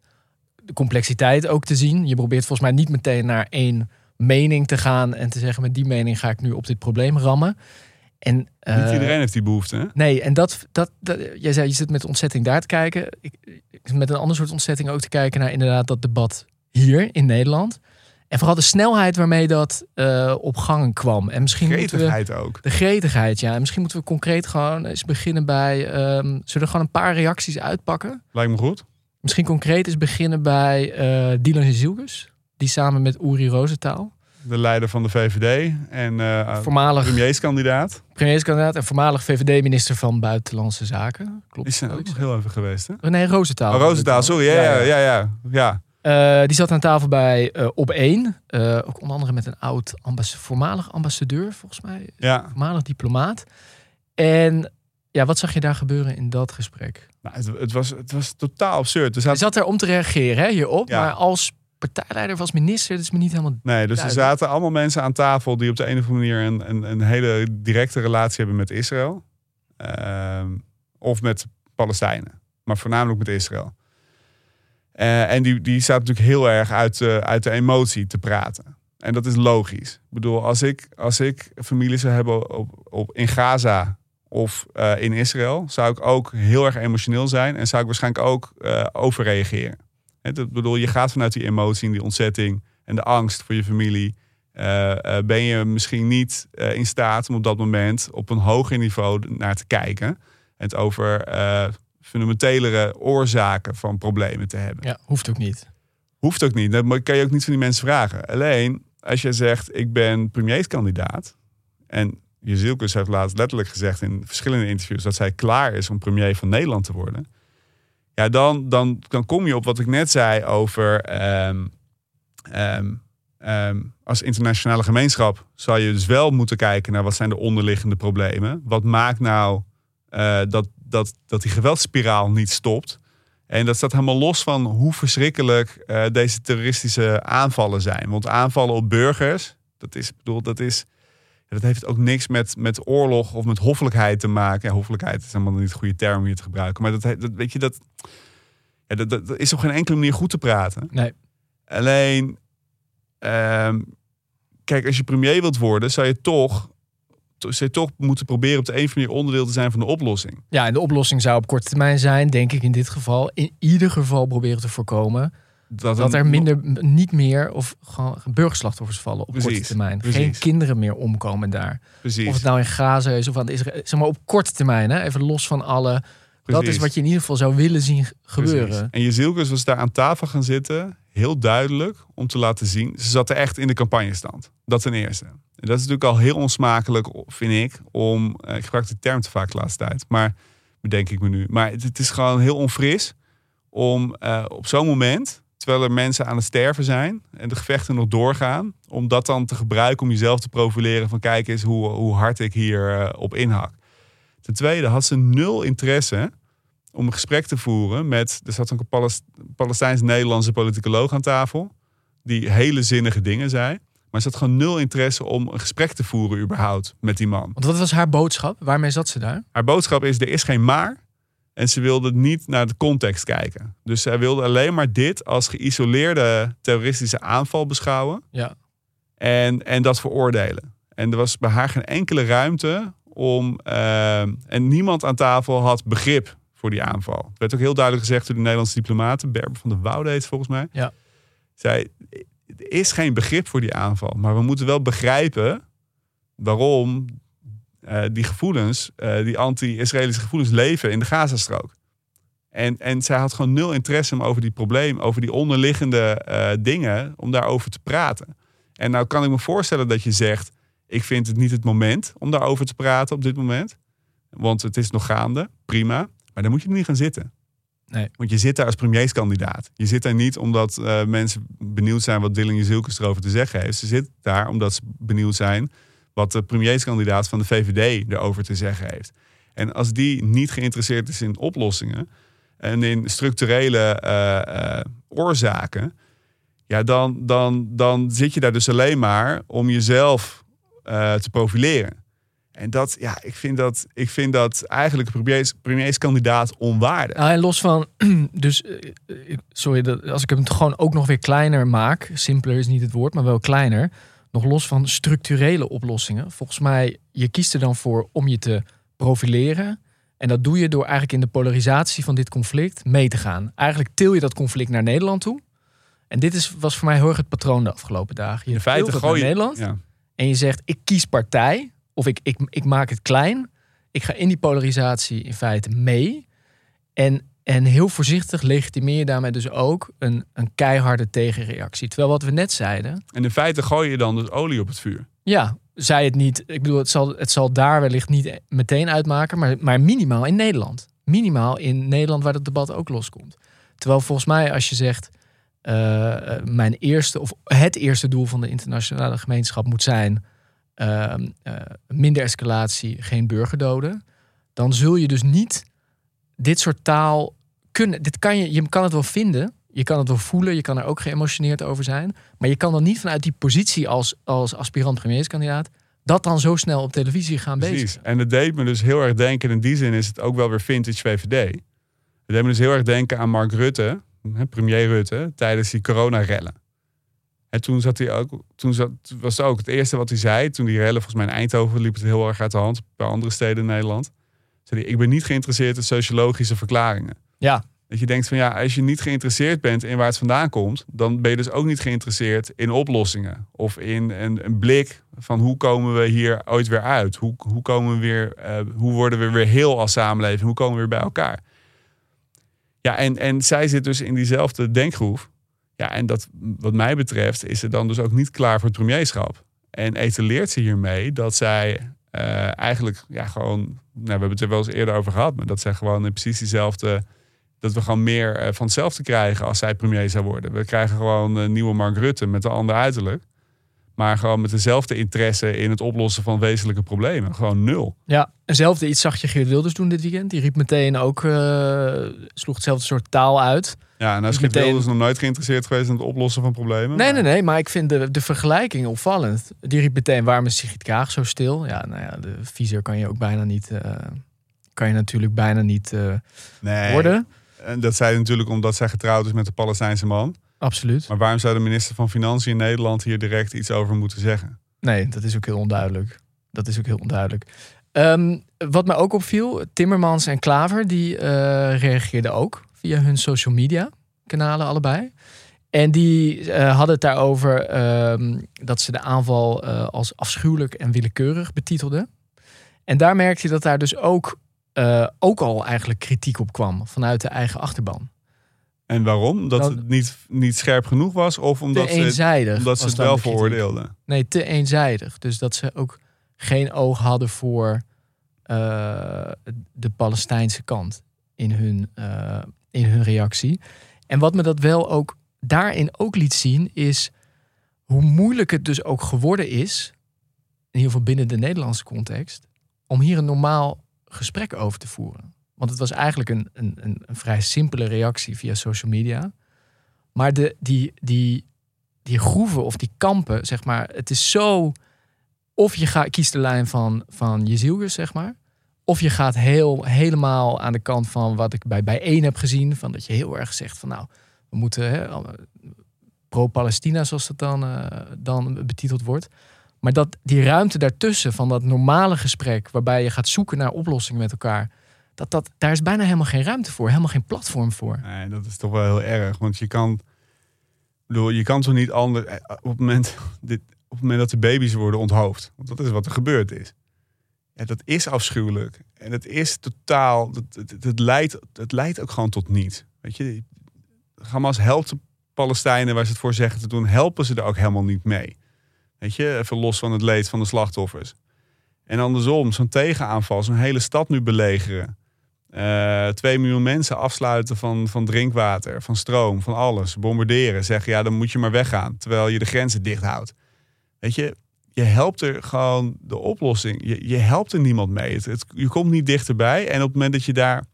de complexiteit ook te zien. Je probeert volgens mij niet meteen naar één mening te gaan en te zeggen: met die mening ga ik nu op dit probleem rammen. En, niet eh, iedereen heeft die behoefte, hè? Nee, en dat, dat, dat, jij zei, je zit met ontzetting daar te kijken. Ik, met een ander soort ontzetting ook te kijken naar inderdaad dat debat hier in Nederland. En vooral de snelheid waarmee dat eh, op gang kwam. En misschien moeten we, Gretigheid ook. de gretigheid, ja. En misschien moeten we concreet gewoon eens beginnen bij... ehm, zullen we er gewoon een paar reacties uitpakken? Lijkt me goed. Misschien concreet eens beginnen bij eh Dylan. Die samen met Uri Rosentaal, De leider van de VVD en eh voormalig premierskandidaat. premierskandidaat en voormalig VVD-minister van Buitenlandse Zaken. Klopt. Is wat ook nog heel even geweest, hè? zeg? Nee, Rosentaal. Oh, Roosentaal, sorry. Ja, ja, ja. ja, ja. Eh, die zat aan tafel bij eh, Op 1. Eh, ook onder andere met een oud ambas voormalig ambassadeur, volgens mij. ja. Voormalig diplomaat. En ja, wat zag je daar gebeuren in dat gesprek? Nou, het, het, was, het was totaal absurd. Er Hij zaten, zat er om te reageren hè, hierop. Ja. Maar als partijleider of als minister, dat is me niet helemaal... nee, dus er duidelijk. zaten allemaal mensen aan tafel die op de een of andere manier een, een, een hele directe relatie hebben met Israël. Ehm, of met Palestijnen. Maar voornamelijk met Israël. Eh, en die, die staat natuurlijk heel erg uit, eh, uit de emotie te praten. En dat is logisch. Ik bedoel, als ik, als ik familie zou hebben op, op, in Gaza of eh, in Israël, zou ik ook heel erg emotioneel zijn en zou ik waarschijnlijk ook overreageren. Hè, dat bedoel, je gaat vanuit die emotie en die ontzetting en de angst voor je familie. ben je misschien niet in staat om op dat moment op een hoger niveau naar te kijken. En het over fundamentelere oorzaken van problemen te hebben. Ja, hoeft ook niet. Hoeft ook niet. Dat kan je ook niet van die mensen vragen. Alleen als je zegt, ik ben premierskandidaat. En Jezielkus heeft laatst letterlijk gezegd in verschillende interviews dat zij klaar is om premier van Nederland te worden. Ja, dan, dan, dan kom je op wat ik net zei over. ehm, ehm, ehm, als internationale gemeenschap zou je dus wel moeten kijken naar wat zijn de onderliggende problemen. Wat maakt nou eh, dat, dat, dat die geweldsspiraal niet stopt? En dat staat helemaal los van hoe verschrikkelijk eh, deze terroristische aanvallen zijn. Want aanvallen op burgers, dat is, bedoel, dat is. Dat heeft ook niks met, met oorlog of met hoffelijkheid te maken. Ja, hoffelijkheid is helemaal niet de goede term om hier te gebruiken. Maar dat, dat weet je, dat, ja, dat, dat, dat is op geen enkele manier goed te praten. Nee. Alleen, ehm, kijk, als je premier wilt worden, zou je toch, je toch moeten proberen op de een of andere manier onderdeel te zijn van de oplossing. Ja, en de oplossing zou op korte termijn zijn, denk ik in dit geval, in ieder geval proberen te voorkomen dat er minder, niet meer of gewoon burgerslachtoffers vallen op korte Precies, termijn. Geen kinderen meer omkomen daar. Precies. Of het nou in Gaza is of aan de Israël. Zeg maar op korte termijn, hè? even los van alle. Dat is wat je in ieder geval zou willen zien ge- gebeuren. Precies. En Jezielkus was daar aan tafel gaan zitten, heel duidelijk, om te laten zien. Ze zat er echt in de campagnestand. Dat ten eerste. En dat is natuurlijk al heel onsmakelijk, vind ik, om. eh, ik gebruik de term te vaak de laatste tijd, maar bedenk ik me nu. Maar het, is gewoon heel onfris om eh, op zo'n moment, terwijl er mensen aan het sterven zijn en de gevechten nog doorgaan, om dat dan te gebruiken om jezelf te profileren van kijk eens hoe, hoe hard ik hier eh, op inhak. Ten tweede had ze nul interesse om een gesprek te voeren met. Er zat ook een Palest- Palestijns-Nederlandse politicoloog aan tafel. Die hele zinnige dingen zei. Maar ze had gewoon nul interesse om een gesprek te voeren, überhaupt, met die man. Want wat was haar boodschap? Waarmee zat ze daar? Haar boodschap is: er is geen maar. En ze wilde niet naar de context kijken. Dus zij wilde alleen maar dit als geïsoleerde terroristische aanval beschouwen. Ja. En, en dat veroordelen. En er was bij haar geen enkele ruimte om. eh, en niemand aan tafel had begrip voor die aanval. Het werd ook heel duidelijk gezegd door de Nederlandse diplomaten. Berber van der Woude heet volgens mij. Ja. Zij, er is geen begrip voor die aanval. Maar we moeten wel begrijpen waarom eh, die gevoelens, eh, die anti-Israëlische gevoelens, leven in de Gazastrook. En, en zij had gewoon nul interesse om over die probleem, over die onderliggende eh, dingen, om daarover te praten. En nou kan ik me voorstellen dat je zegt, ik vind het niet het moment om daarover te praten op dit moment. Want het is nog gaande, prima. Maar dan moet je er niet gaan zitten. Nee. Want je zit daar als premierskandidaat. Je zit daar niet omdat eh, mensen benieuwd zijn wat Dylan Jezielkes erover te zeggen heeft. Ze zitten daar omdat ze benieuwd zijn wat de premierskandidaat van de VVD erover te zeggen heeft. En als die niet geïnteresseerd is in oplossingen en in structurele eh, eh, oorzaken, ja, dan, dan, dan zit je daar dus alleen maar om jezelf te profileren. En dat, ja, ik vind dat, ik vind dat eigenlijk premiers, premierskandidaat onwaardig. Nou, en los van, dus, eh, eh, sorry, als ik hem gewoon ook nog weer kleiner maak, simpeler is niet het woord, maar wel kleiner, nog los van structurele oplossingen. Volgens mij, je kiest er dan voor om je te profileren. En dat doe je door eigenlijk in de polarisatie van dit conflict mee te gaan. Eigenlijk til je dat conflict naar Nederland toe. En dit is, was voor mij heel erg het patroon de afgelopen dagen. Je In feite gooi je... Nederland Ja. en je zegt, ik kies partij. Of ik, ik, ik maak het klein. Ik ga in die polarisatie in feite mee. En, en heel voorzichtig legitimeer je daarmee dus ook een, een keiharde tegenreactie. Terwijl wat we net zeiden, En in feite gooi je dan dus olie op het vuur. ja, zei het niet. Ik bedoel, het zal, het zal daar wellicht niet meteen uitmaken, maar, maar minimaal in Nederland. Minimaal in Nederland waar het debat ook loskomt. Terwijl volgens mij, als je zegt, eh, eh, mijn eerste of het eerste doel van de internationale gemeenschap moet zijn ehm, eh, minder escalatie, geen burgerdoden, dan zul je dus niet dit soort taal kunnen. Dit kan je, je kan het wel vinden, je kan het wel voelen, je kan er ook geëmotioneerd over zijn, maar je kan dan niet vanuit die positie als, als aspirant premierskandidaat dat dan zo snel op televisie gaan Precies. bezig. En het deed me dus heel erg denken, in die zin is het ook wel weer vintage VVD. Het deed me dus heel erg denken aan Mark Rutte, premier Rutte, tijdens die coronarellen. En toen zat hij ook, toen zat, was het ook het eerste wat hij zei, toen die rellen, volgens mij in Eindhoven liep het heel erg uit de hand, bij andere steden in Nederland. Zei hij, ik ben niet geïnteresseerd in sociologische verklaringen. Ja, Dat je denkt van ja, als je niet geïnteresseerd bent in waar het vandaan komt, dan ben je dus ook niet geïnteresseerd in oplossingen. Of in een, een blik van hoe komen we hier ooit weer uit? Hoe, hoe, komen we weer, eh, hoe worden we weer heel als samenleving? Hoe komen we weer bij elkaar? Ja, en, en zij zit dus in diezelfde denkgroef. Ja, en dat wat mij betreft is ze dan dus ook niet klaar voor het premierschap. En etaleert ze hiermee dat zij eh, eigenlijk ja, gewoon, nou, we hebben het er wel eens eerder over gehad, maar dat zij gewoon in precies diezelfde, dat we gewoon meer eh, van hetzelfde krijgen als zij premier zou worden. We krijgen gewoon een nieuwe Mark Rutte met een ander uiterlijk, maar gewoon met dezelfde interesse in het oplossen van wezenlijke problemen. Gewoon nul. Ja, eenzelfde iets zag je Geert Wilders doen dit weekend. Die riep meteen ook, eh, sloeg hetzelfde soort taal uit. Ja, en als Dus Geert meteen- Wilders nog nooit geïnteresseerd geweest in het oplossen van problemen. Nee, maar- nee, nee, maar ik vind de, de vergelijking opvallend. Die riep meteen, waarom is Sigrid Kaag zo stil? Ja, nou ja, de viezer kan je ook bijna niet, eh, kan je natuurlijk bijna niet eh, nee. worden. En dat zei natuurlijk omdat zij getrouwd is met de Palestijnse man. Absoluut. Maar waarom zou de minister van Financiën in Nederland hier direct iets over moeten zeggen? Nee, dat is ook heel onduidelijk. Dat is ook heel onduidelijk. Ehm, wat mij ook opviel, Timmermans en Klaver, die eh, reageerden ook via hun social media kanalen allebei. En die eh, hadden het daarover ehm, dat ze de aanval eh, als afschuwelijk en willekeurig betitelden. En daar merkte je dat daar dus ook, ook al eigenlijk kritiek op kwam vanuit de eigen achterban. En waarom? Dat Nou, het niet, niet scherp genoeg was? Of omdat te ze, omdat ze het wel veroordeelden? Nee, te eenzijdig. Dus dat ze ook geen oog hadden voor eh, de Palestijnse kant in hun, eh, in hun reactie. En wat me dat wel ook daarin ook liet zien, is hoe moeilijk het dus ook geworden is, in ieder geval binnen de Nederlandse context, om hier een normaal gesprek over te voeren. Want het was eigenlijk een, een, een, vrij simpele reactie via social media. Maar de, die, die, die groeven of die kampen, zeg maar, het is zo. Of je gaat, kiest de lijn van, van zeg maar. Of je gaat heel, helemaal aan de kant van wat ik bij bijeen heb gezien. Van dat je heel erg zegt van nou, we moeten pro-Palestina, zoals dat dan, uh, dan betiteld wordt. Maar dat die ruimte daartussen van dat normale gesprek, waarbij je gaat zoeken naar oplossingen met elkaar, dat, dat, daar is bijna helemaal geen ruimte voor, helemaal geen platform voor. Nee, dat is toch wel heel erg. Want je kan, bedoel, je kan zo niet anders. eh, Op het, moment, dit, op het moment dat de baby's worden onthoofd, want dat is wat er gebeurd is. Ja, dat is afschuwelijk. En het is totaal. Het, het, leidt, het leidt ook gewoon tot niets. Weet je, Hamas helpt de Palestijnen waar ze het voor zeggen te doen, helpen ze er ook helemaal niet mee. Weet je, even los van het leed van de slachtoffers. En andersom, zo'n tegenaanval, zo'n hele stad nu belegeren. Eh, twee miljoen mensen afsluiten van, van drinkwater, van stroom, van alles. Bombarderen. Zeggen, ja, dan moet je maar weggaan. Terwijl je de grenzen dicht houdt. Weet je, je helpt er gewoon de oplossing. Je, je helpt er niemand mee. Het, je komt niet dichterbij. En op het moment dat je daar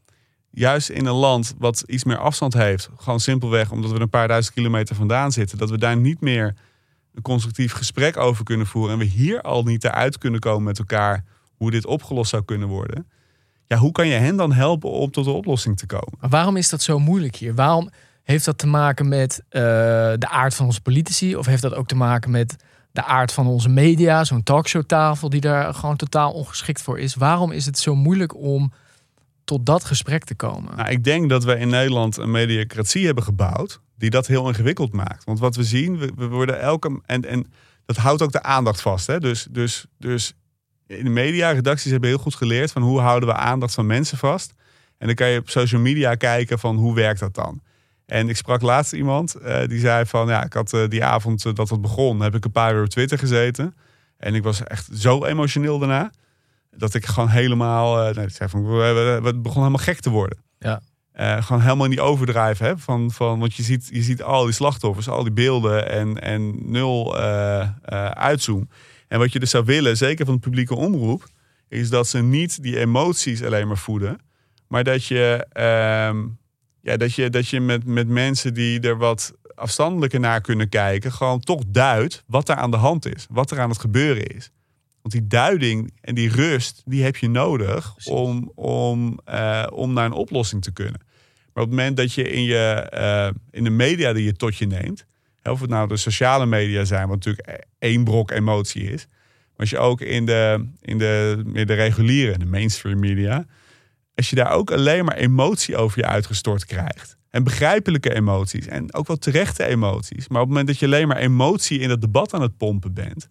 juist in een land wat iets meer afstand heeft, gewoon simpelweg omdat we een paar duizend kilometer vandaan zitten, dat we daar niet meer een constructief gesprek over kunnen voeren en we hier al niet eruit kunnen komen met elkaar hoe dit opgelost zou kunnen worden. Ja, hoe kan je hen dan helpen om tot een oplossing te komen? Maar waarom is dat zo moeilijk hier? Waarom heeft dat te maken met eh, de aard van onze politici? Of heeft dat ook te maken met de aard van onze media? Zo'n talkshowtafel die daar gewoon totaal ongeschikt voor is. Waarom is het zo moeilijk om tot dat gesprek te komen? Nou, ik denk dat we in Nederland een mediacratie hebben gebouwd die dat heel ingewikkeld maakt. Want wat we zien, we, we worden elke. En, en dat houdt ook de aandacht vast. Hè? Dus, dus, dus in de media, redacties hebben heel goed geleerd van hoe houden we aandacht van mensen vast. En dan kan je op social media kijken van hoe werkt dat dan. En ik sprak laatst iemand eh, die zei van ja, ik had eh, die avond eh, dat het begon, heb ik een paar uur op Twitter gezeten. En ik was echt zo emotioneel daarna. Dat ik gewoon helemaal. nee, ik zei van, we begon helemaal gek te worden. Ja. Gewoon helemaal niet overdrijven. Hè? Van, van, want je ziet, je ziet al die slachtoffers, al die beelden en, en nul uitzoom. En wat je dus zou willen, zeker van de publieke omroep, is dat ze niet die emoties alleen maar voeden. Maar dat je, ehm, ja, dat je, dat je met, met mensen die er wat afstandelijker naar kunnen kijken, gewoon toch duidt wat er aan de hand is. Wat er aan het gebeuren is. Want die duiding en die rust, die heb je nodig om, om, eh, om naar een oplossing te kunnen. Maar op het moment dat je in, je, eh, in de media die je tot je neemt, of het nou de sociale media zijn, wat natuurlijk één brok emotie is. Maar als je ook in de, in de, de reguliere, de mainstream media, als je daar ook alleen maar emotie over je uitgestort krijgt. En begrijpelijke emoties. En ook wel terechte emoties. Maar op het moment dat je alleen maar emotie in het debat aan het pompen bent.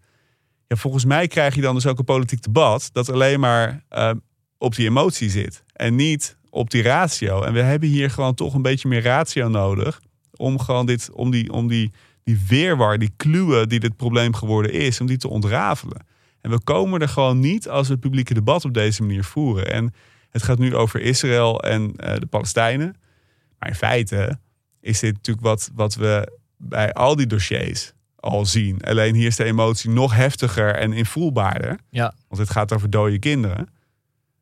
Ja, volgens mij krijg je dan dus ook een politiek debat dat alleen maar eh, op die emotie zit. En niet op die ratio. En we hebben hier gewoon toch een beetje meer ratio nodig. Om gewoon dit, om die, om die, die weerwar, die kluwen die dit probleem geworden is, om die te ontrafelen. En we komen er gewoon niet als we het publieke debat op deze manier voeren. En het gaat nu over Israël en eh, de Palestijnen. Maar in feite is dit natuurlijk wat, wat we bij al die dossiers al zien. Alleen hier is de emotie nog heftiger en invoelbaarder. Ja. Want het gaat over dode kinderen.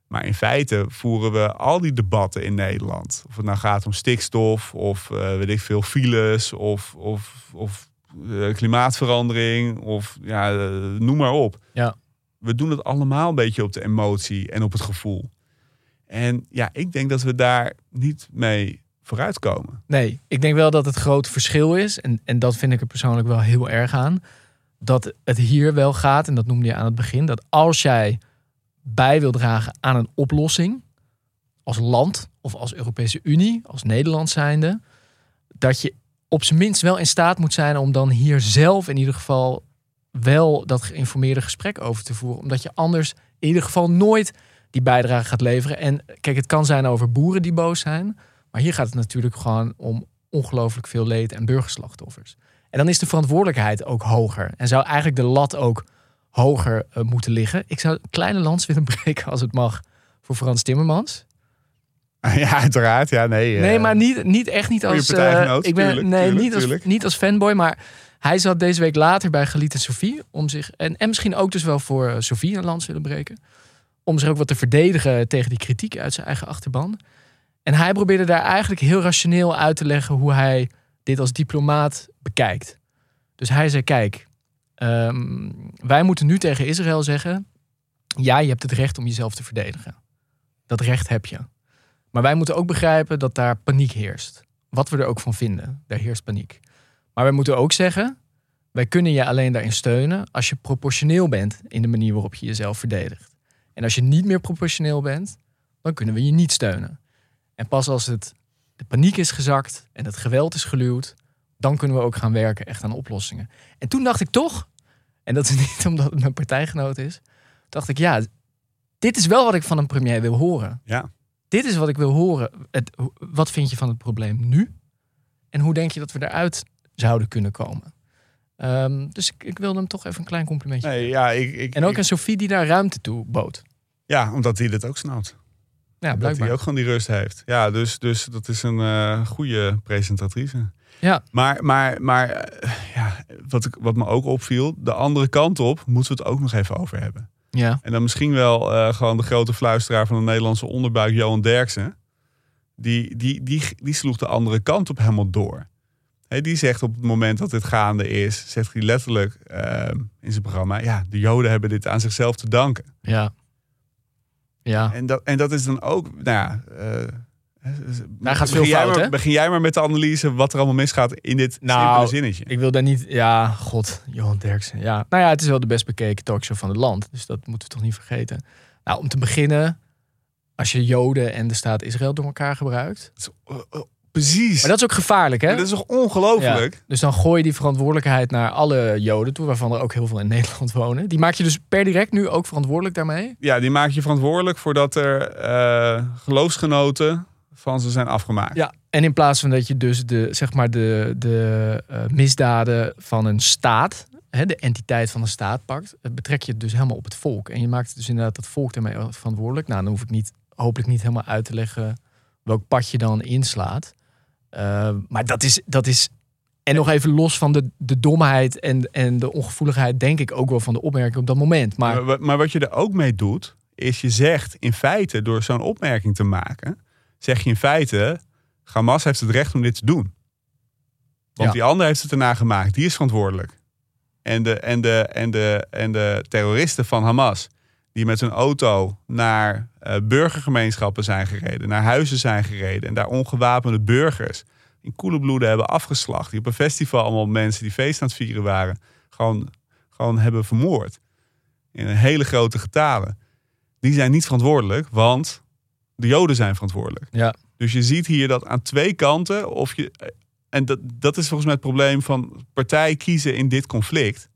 Maar in feite voeren we al die debatten in Nederland. Of het nou gaat om stikstof, of eh, weet ik veel, files, of, of, of eh, klimaatverandering, of ja, eh, noem maar op. Ja. We doen het allemaal een beetje op de emotie en op het gevoel. En ja, ik denk dat we daar niet mee vooruitkomen. Nee, ik denk wel dat het groot verschil is. En, en dat vind ik er persoonlijk wel heel erg aan. Dat het hier wel gaat, en dat noemde je aan het begin, dat als jij bij wil dragen aan een oplossing, als land of als Europese Unie, als Nederland zijnde, dat je op zijn minst wel in staat moet zijn om dan hier zelf in ieder geval wel dat geïnformeerde gesprek over te voeren. Omdat je anders in ieder geval nooit die bijdrage gaat leveren. En kijk, het kan zijn over boeren die boos zijn. Maar hier gaat het natuurlijk gewoon om ongelooflijk veel leed en burgerslachtoffers. En dan is de verantwoordelijkheid ook hoger. En zou eigenlijk de lat ook hoger eh, moeten liggen. Ik zou een kleine lans willen breken als het mag voor Frans Timmermans. Ja, uiteraard. Ja, nee. eh, Nee, maar niet, niet echt niet als. eh, ik ben, tuurlijk, nee, tuurlijk, niet, als, niet als fanboy, maar hij zat deze week later bij Galit en Sophie om zich. En, en misschien ook dus wel voor eh, Sophie een lans willen breken. om zich ook wat te verdedigen tegen die kritiek uit zijn eigen achterban. En hij probeerde daar eigenlijk heel rationeel uit te leggen hoe hij dit als diplomaat bekijkt. Dus hij zei: Kijk, ehm, wij moeten nu tegen Israël zeggen: Ja, je hebt het recht om jezelf te verdedigen. Dat recht heb je. Maar wij moeten ook begrijpen dat daar paniek heerst. Wat we er ook van vinden, daar heerst paniek. Maar wij moeten ook zeggen: wij kunnen je alleen daarin steunen als je proportioneel bent in de manier waarop je jezelf verdedigt. En als je niet meer proportioneel bent, dan kunnen we je niet steunen. En pas als het, de paniek is gezakt en het geweld is geluwd, dan kunnen we ook gaan werken echt aan oplossingen. En toen dacht ik toch, en dat is niet omdat het mijn partijgenoot is, dacht ik ja, dit is wel wat ik van een premier wil horen. Ja. Dit is wat ik wil horen. Het, wat vind je van het probleem nu? En hoe denk je dat we eruit zouden kunnen komen? Ehm, dus ik, ik wilde hem toch even een klein complimentje. Nee, ja, ik, ik, en ook aan Sophie die daar ruimte toe bood. ja, omdat hij dit ook snapt. Ja, Dat blijkbaar. hij ook gewoon die rust heeft. Ja, dus, dus dat is een eh, goede presentatrice. Ja. Maar, maar, maar eh, ja, wat, ik, wat me ook opviel, de andere kant op moeten we het ook nog even over hebben. Ja. En dan misschien wel eh, gewoon de grote fluisteraar van de Nederlandse onderbuik, Johan Derksen. Die, die, die, die sloeg de andere kant op helemaal door. Hè, die zegt op het moment dat dit gaande is, zegt hij letterlijk eh, in zijn programma: ja, de Joden hebben dit aan zichzelf te danken. Ja. Ja. En dat, en dat is dan ook, nou ja. Daar gaat begin veel jij fout, maar, hè? Begin jij maar met de analyse wat er allemaal misgaat in dit Nou, simpele zinnetje. Ik wil daar niet... Ja, god, Johan Derksen. Ja. Nou ja, het is wel de best bekeken talkshow van het land. Dus dat moeten we toch niet vergeten. Nou, om te beginnen... Als je Joden en de staat Israël door elkaar gebruikt. Eh, eh, Precies. Maar dat is ook gevaarlijk, hè? dat is toch ongelooflijk? Ja. Dus dan gooi je die verantwoordelijkheid naar alle Joden toe, waarvan er ook heel veel in Nederland wonen. Die maak je dus per direct nu ook verantwoordelijk daarmee. Ja, die maak je verantwoordelijk voordat er eh, geloofsgenoten van ze zijn afgemaakt. Ja. En in plaats van dat je dus de, zeg maar de, de eh, misdaden van een staat, hè, de entiteit van een staat pakt, eh, betrek je het dus helemaal op het volk. En je maakt dus inderdaad het volk daarmee verantwoordelijk. Nou, dan hoef ik niet, hopelijk niet helemaal uit te leggen welk pad je dan inslaat. Eh, maar dat is, dat is. En nog even los van de, de domheid en, en de ongevoeligheid, denk ik ook wel van de opmerking op dat moment. Maar maar wat je er ook mee doet, is je zegt in feite, door zo'n opmerking te maken, zeg je in feite, Hamas heeft het recht om dit te doen. Want Ja. die ander heeft het erna gemaakt, die is verantwoordelijk. En de, en, de, en, de, en de terroristen van Hamas, die met hun auto naar eh, burgergemeenschappen zijn gereden, naar huizen zijn gereden en daar ongewapende burgers in koele bloeden hebben afgeslacht, die op een festival allemaal mensen die feest aan het vieren waren, gewoon, gewoon hebben vermoord in een hele grote getalen. Die zijn niet verantwoordelijk, want de Joden zijn verantwoordelijk. ja, Dus je ziet hier dat aan twee kanten, of je, en dat, dat is volgens mij het probleem van partij kiezen in dit conflict.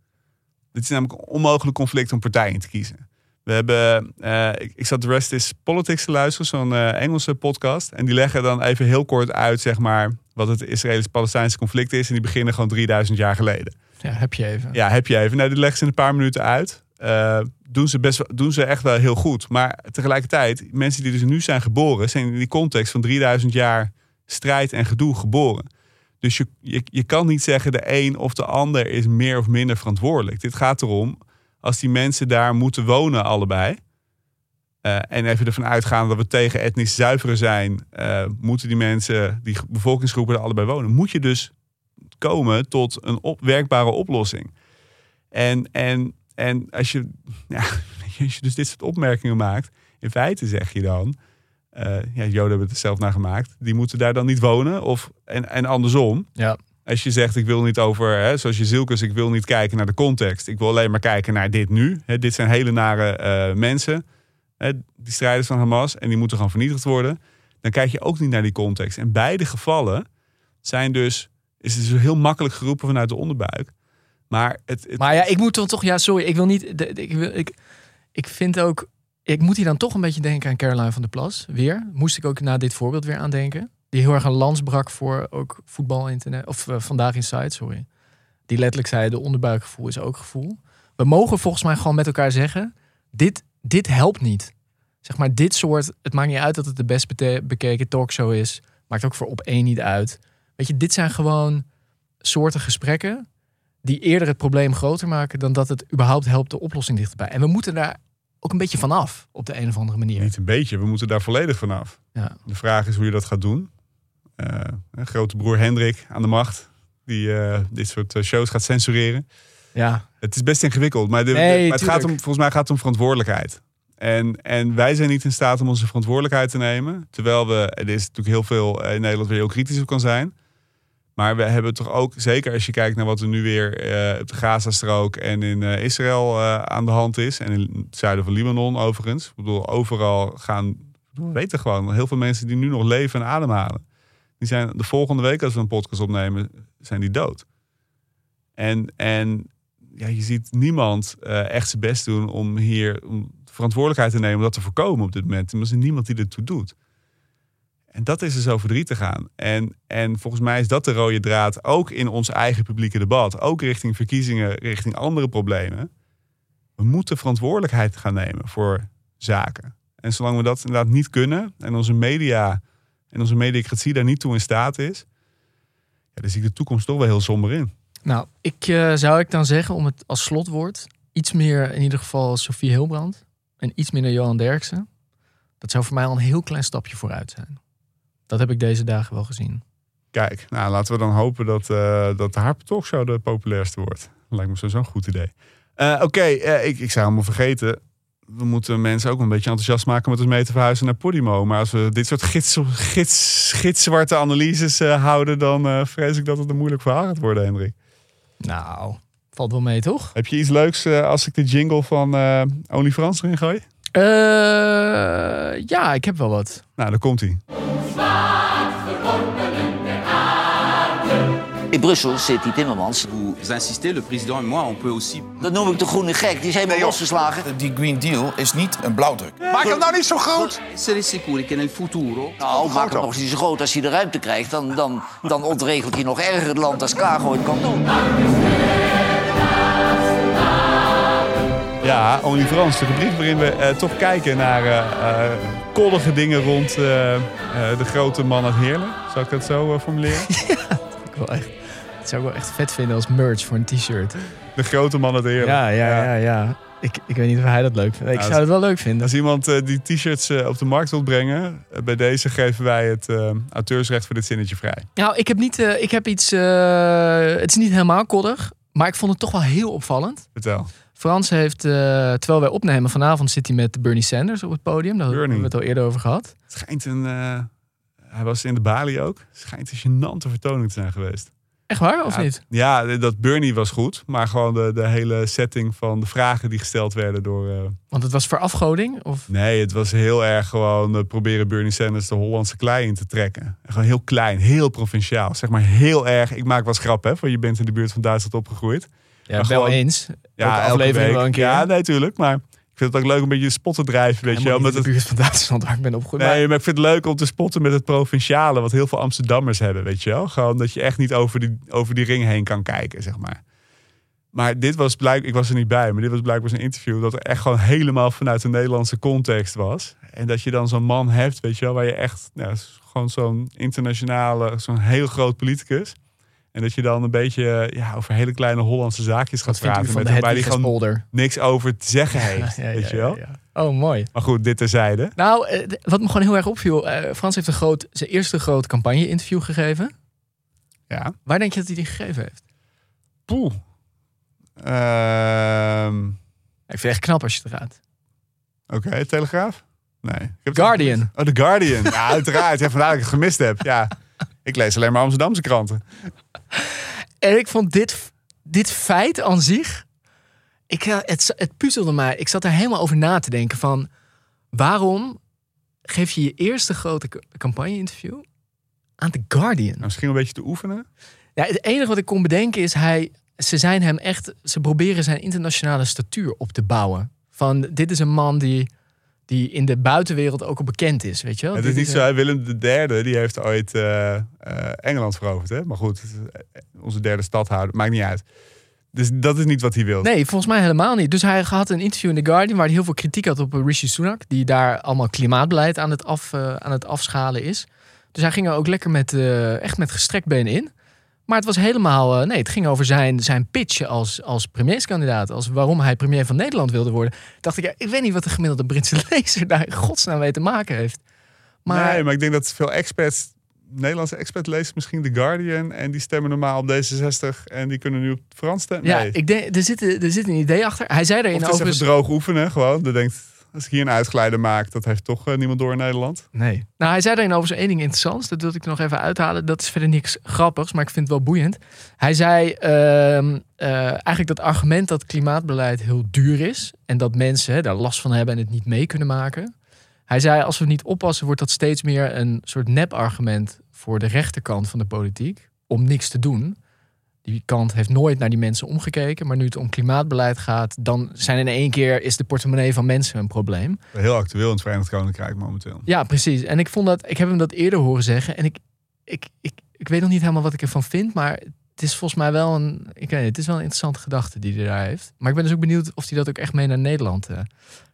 Dit is namelijk een onmogelijk conflict om partij in te kiezen. We hebben, eh, ik, ik zat The Rest is Politics te luisteren, zo'n eh, Engelse podcast. En die leggen dan even heel kort uit, zeg maar, wat het Israëlisch-Palestijnse conflict is. En die beginnen gewoon 3000 jaar geleden. ja, heb je even. Ja, heb je even. Nou, die leggen ze in een paar minuten uit. Eh, doen, ze best, doen ze echt wel heel goed. Maar tegelijkertijd, mensen die dus nu zijn geboren, zijn in die context van 3000 jaar strijd en gedoe geboren. Dus je, je, je kan niet zeggen de een of de ander is meer of minder verantwoordelijk. Dit gaat erom, als die mensen daar moeten wonen allebei. eh, en even ervan uitgaan dat we tegen etnisch zuiveren zijn, eh, moeten die mensen, die bevolkingsgroepen er allebei wonen. Moet je dus komen tot een op, werkbare oplossing. En, en, en als, je, ja, als je dus dit soort opmerkingen maakt, in feite zeg je dan, eh, ja, Joden hebben het er zelf naar gemaakt, die moeten daar dan niet wonen. Of, en, en andersom, Ja. als je zegt, ik wil niet over, hè, zoals je Zilkes, ik wil niet kijken naar de context. Ik wil alleen maar kijken naar dit nu. Hè, dit zijn hele nare eh, mensen, hè, die strijders van Hamas, en die moeten gewoon vernietigd worden. Dan kijk je ook niet naar die context. In beide gevallen zijn dus, is het dus heel makkelijk geroepen vanuit de onderbuik. Maar het, Maar ja, ik moet dan toch, ja, sorry, ik wil niet, ik, wil, ik, vind ook, ik moet hier dan toch een beetje denken aan Caroline van der Plas. Weer, moest ik ook na dit voorbeeld weer aan denken. Die heel erg een lans brak voor ook voetbal internet, of eh, vandaag in site, sorry. Die letterlijk zei, de onderbuikgevoel is ook gevoel. We mogen volgens mij gewoon met elkaar zeggen, dit, dit helpt niet. Zeg maar, dit soort, het maakt niet uit dat het de best bekeken talkshow is. Maakt ook voor op één niet uit. Weet je, dit zijn gewoon soorten gesprekken die eerder het probleem groter maken dan dat het überhaupt helpt de oplossing dichterbij. En we moeten daar ook een beetje vanaf op de een of andere manier. Niet een beetje, we moeten daar volledig vanaf. Ja. De vraag is hoe je dat gaat doen. Eh, grote broer Hendrik aan de macht, die eh, dit soort eh, shows gaat censureren. Ja, Het is best ingewikkeld, maar, de, de- Nee, maar het gaat om, volgens mij gaat het om verantwoordelijkheid. En, en wij zijn niet in staat om onze verantwoordelijkheid te nemen. Terwijl we, er is natuurlijk heel veel in Nederland waar je ook kritisch op kan zijn. Maar we hebben toch ook, zeker als je kijkt naar wat er nu weer eh, op de Gazastrook en in eh, Israël eh, aan de hand is. En in het zuiden van Libanon overigens. Ik bedoel, overal gaan, we weten gewoon, heel veel mensen die nu nog leven en ademhalen. Die zijn de volgende week als we een podcast opnemen, zijn die dood. En, en ja, je ziet niemand echt zijn best doen om hier om verantwoordelijkheid te nemen om dat te voorkomen op dit moment. Er is niemand die ertoe doet. En dat is er zo verdrietig aan. En, en volgens mij is dat de rode draad ook in ons eigen publieke debat. Ook richting verkiezingen, richting andere problemen. We moeten verantwoordelijkheid gaan nemen voor zaken. En zolang we dat inderdaad niet kunnen en onze media en onze mediacratie daar niet toe in staat is, ja, dan zie ik de toekomst toch wel heel somber in. nou, ik eh, zou ik dan zeggen om het als slotwoord iets meer in ieder geval Sofie Hilbrand en iets minder Johan Derksen. Dat zou voor mij al een heel klein stapje vooruit zijn. Dat heb ik deze dagen wel gezien. Kijk, nou laten we dan hopen dat, eh dat de Harp Talkshow de populairste wordt. Lijkt me een goed idee. Eh, Oké, eh, ik, ik zou helemaal vergeten. We moeten mensen ook een beetje enthousiast maken met ons mee te verhuizen naar Podimo. Maar als we dit soort gids, gids, gidzwarte analyses houden, dan vrees ik dat het een moeilijk verhaal gaat worden, Hendrik. Nou, valt wel mee toch? Heb je iets leuks als ik de jingle van Only Frans erin gooi? Ja, ik heb wel wat. Nou, daar komt hij. In Brussel zit die Timmermans. Vous insistez, le président et moi, on peut aussi Dat noem ik de groene gek. Die is helemaal losgeslagen. Die Green Deal is niet een blauwdruk. Maak hem nou niet zo groot. essere sicuri che nel futuro Nou, maak hem nog eens niet zo groot. Als hij de ruimte krijgt, dan, dan, dan ontregelt hij nog erger het land als Kago het kan doen. Ja, Only Frans, de rubriek waarin we eh, toch kijken naar eh eh, koddige dingen rond eh, eh, de grote man uit Heerlen. Zou ik dat zo formuleren? Ik wil echt, dat zou ik wel echt vet vinden als merch voor een t-shirt. De grote man uit Heerlen. Ja, ja, ja, ja. Ik, ik weet niet of hij dat leuk vindt. Ik Ja, zou het wel leuk vinden. Als iemand eh, die t-shirts eh, op de markt wil brengen, eh, bij deze geven wij het auteursrecht voor dit zinnetje vrij. Nou, ik heb, niet, ik heb iets... het is niet helemaal koddig, maar ik vond het toch wel heel opvallend. Vertel. Frans heeft, terwijl wij opnemen, vanavond zit hij met Bernie Sanders op het podium. Daar hebben we het al eerder over gehad. Het schijnt een... hij was in de Bali ook. Het schijnt een gênante vertoning te zijn geweest. Echt waar, of ja, niet? Ja, dat Bernie was goed. Maar gewoon de, de hele setting van de vragen die gesteld werden door... eh, Want het was voor afgoding? Of... Nee, het was heel erg gewoon eh, proberen Bernie Sanders de Hollandse klei in te trekken. En Gewoon heel klein, heel provinciaal. Zeg maar heel erg. Ik maak wel eens grap, hè, van je bent in de buurt van Duitsland opgegroeid. Ja, Maar wel gewoon- eens. Ja, Elke elke aflevering week. wel een keer. Ja, nee, tuurlijk. Maar ik vind het ook leuk om een beetje spot te drijven, weet je wel. Helemaal Met in de buurt van Duitsland waar ik ben opgegroeid. nee, maar ik vind het leuk om te spotten met het provinciale, wat heel veel Amsterdammers hebben, weet je wel. Gewoon dat je echt niet over die, over die ring heen kan kijken, zeg maar. Maar dit was blijkbaar, ik was er niet bij, maar dit was blijkbaar een interview dat er echt gewoon helemaal vanuit de Nederlandse context was. En dat je dan zo'n man hebt, weet je wel, waar je echt, nou, gewoon zo'n internationale, zo'n heel groot politicus. En dat je dan een beetje ja, over hele kleine Hollandse zaakjes gaat praten met waar hij gewoon niks over te zeggen heeft, Ja, ja, weet je wel. Oh, mooi. Maar goed, dit terzijde. Nou, eh, wat me gewoon heel erg opviel. eh, Frans heeft een groot, zijn eerste groot campagne-interview gegeven. Ja. Waar denk je dat hij die gegeven heeft? Poeh. Ehm, Ik vind het echt knap als je het raadt. Oké, Telegraaf? Nee. Guardian. Oh, The Guardian. Ja, uiteraard. Ja, vandaar dat ik het gemist heb. Ja. Ik lees alleen maar Amsterdamse kranten. En ik vond dit, dit feit aan zich... Ik, het, het puzzelde mij. Ik zat er helemaal over na te denken van... Waarom geef je je eerste grote ca- campagne-interview aan The Guardian? Nou, misschien een beetje te oefenen. Ja, het enige wat ik kon bedenken is hij. Ze zijn hem echt. Ze proberen zijn internationale statuur op te bouwen. Van dit is een man die, die in de buitenwereld ook al bekend is, weet je wel? Het is niet zo, hè, Willem III, die heeft ooit eh, eh, Engeland veroverd. Hè? Maar goed, eh, onze derde stadhouder, maakt niet uit. Dus dat is niet wat hij wil. Nee, volgens mij helemaal niet. Dus hij had een interview in The Guardian waar hij heel veel kritiek had op Rishi Sunak, die daar allemaal klimaatbeleid aan het, af, aan het afschalen is. Dus hij ging er ook lekker met, echt met gestrekt been in. Maar het was helemaal... eh, nee, het ging over zijn, zijn pitch als, als premierskandidaat. Als waarom hij premier van Nederland wilde worden. Dacht ik, ja, ik weet niet wat de gemiddelde Britse lezer daar in godsnaam mee te maken heeft. Maar, Nee, maar ik denk dat veel experts, Nederlandse experts lezen misschien The Guardian en die stemmen normaal op D66 en die kunnen nu op Frans stemmen. ja, Nee. ik denk, er, zit, er zit een idee achter. Hij zei of erin het is even overigens... droog oefenen gewoon. Dan denkt, als ik hier een uitgeleider maak, dat heeft toch eh, niemand door in Nederland. Nee. Nou, hij zei daarin overigens één ding interessants. Dat wilde ik er nog even uithalen. Dat is verder niks grappigs, maar ik vind het wel boeiend. Hij zei ehm, eh, eigenlijk dat argument dat klimaatbeleid heel duur is. En dat mensen hè, daar last van hebben en het niet mee kunnen maken. Hij zei, als we niet oppassen, wordt dat steeds meer een soort nep-argument voor de rechterkant van de politiek. Om niks te doen. Die kant heeft nooit naar die mensen omgekeken. Maar nu het om klimaatbeleid gaat, dan zijn in één keer is de portemonnee van mensen een probleem. Heel actueel in het Verenigd Koninkrijk momenteel. Ja, precies. En ik vond dat, ik heb hem dat eerder horen zeggen. En ik, ik, ik, ik weet nog niet helemaal wat ik ervan vind, maar het is volgens mij wel een, ik weet niet, het is wel een interessante gedachte die hij daar heeft. Maar ik ben dus ook benieuwd of hij dat ook echt mee naar Nederland eh,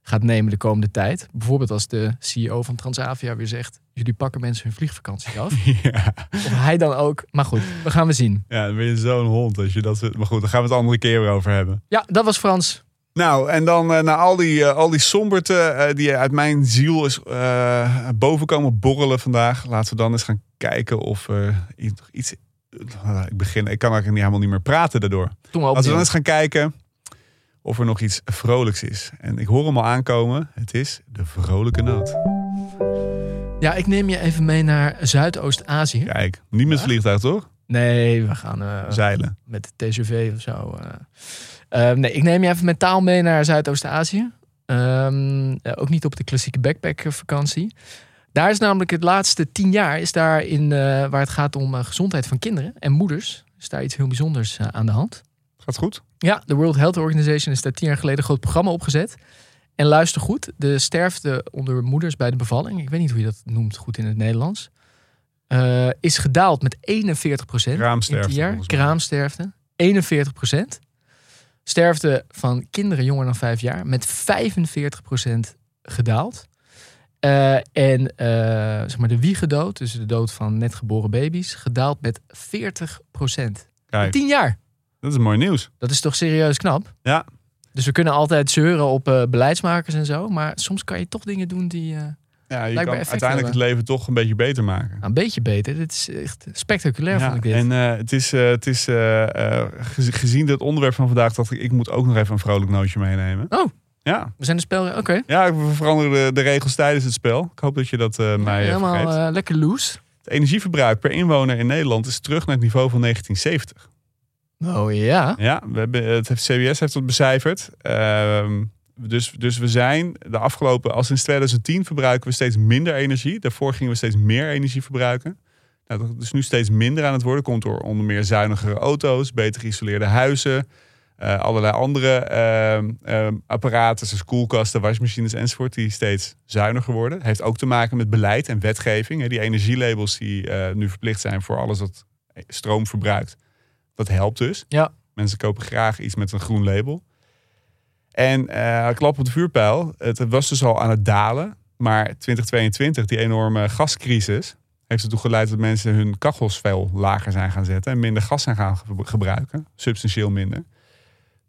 gaat nemen de komende tijd. Bijvoorbeeld als de CEO van Transavia weer zegt, jullie pakken mensen hun vliegvakantie af. ja. of hij dan ook. Maar goed, we gaan we zien. ja, dan ben je zo'n hond. Als je dat, maar goed, daar gaan we het andere keer weer over hebben. Ja, dat was Frans. Nou, en dan eh, na al die, eh, al die somberte eh, die uit mijn ziel is boven komen borrelen vandaag. Laten we dan eens gaan kijken of er iets... iets ik, begin, ik kan eigenlijk niet, helemaal niet meer praten daardoor. Toen we Laten we dan eens gaan kijken of er nog iets vrolijks is. En ik hoor hem al aankomen. Het is de vrolijke noot. Ja, ik neem je even mee naar Zuidoost-Azië. Kijk, niet met het vliegtuig toch? Nee, we gaan eh, Zeilen. met de TGV of zo. Eh, nee, ik neem je even mentaal mee naar Zuidoost-Azië. Ehm, eh, ook niet op de klassieke backpackvakantie. Daar is namelijk het laatste tien jaar, is daar in, waar het gaat om gezondheid van kinderen en moeders, is daar iets heel bijzonders aan de hand. Gaat goed? Ja, de World Health Organization is daar tien jaar geleden een groot programma opgezet. En luister goed, de sterfte onder moeders bij de bevalling, ik weet niet hoe je dat noemt goed in het Nederlands, eh, is gedaald met 41 procent. Kraamsterfte, jaar. Kraamsterfte, 41 procent. Sterfte van kinderen jonger dan vijf jaar met 45 procent gedaald. Eh, en eh, zeg maar de wiegedood, dus de dood van net geboren baby's, gedaald met 40 procent. Tien jaar. Dat is mooi nieuws. Dat is toch serieus knap? Ja. Dus we kunnen altijd zeuren op eh, beleidsmakers en zo. Maar soms kan je toch dingen doen die eh, Ja, je kan uiteindelijk het leven toch een beetje beter maken. een beetje beter. Dit is echt spectaculair, Ja, vond ik dit. en eh, het is, het is gez- gezien het onderwerp van vandaag, dacht ik, ik moet ook nog even een vrolijk nootje meenemen. Oh. Ja, We zijn de spel... Oké. ja we veranderen de, de regels tijdens het spel. Ik hoop dat je dat eh, mij Helemaal lekker loose. Het energieverbruik per inwoner in Nederland is terug naar het niveau van 1970. Oh ja. Ja, we hebben, het CBS heeft het becijferd. Ehm, dus, dus we zijn de afgelopen, al sinds 2010 verbruiken we steeds minder energie. Daarvoor gingen we steeds meer energie verbruiken. Nou, dat is nu steeds minder aan het worden. Komt door onder meer zuinigere auto's, beter geïsoleerde huizen. eh, allerlei andere ehm, ehm, apparaten, zoals koelkasten, wasmachines enzovoort, die steeds zuiniger worden. Heeft ook te maken met beleid en wetgeving. Hè. Die energielabels die eh, nu verplicht zijn voor alles wat stroom verbruikt. Dat helpt dus. Ja. Mensen kopen graag iets met een groen label. En eh klap op de vuurpijl. Het was dus al aan het dalen. Maar 2022, die enorme gascrisis, heeft ertoe geleid dat mensen hun kachels veel lager zijn gaan zetten. En minder gas zijn gaan ge- gebruiken. Substantieel minder.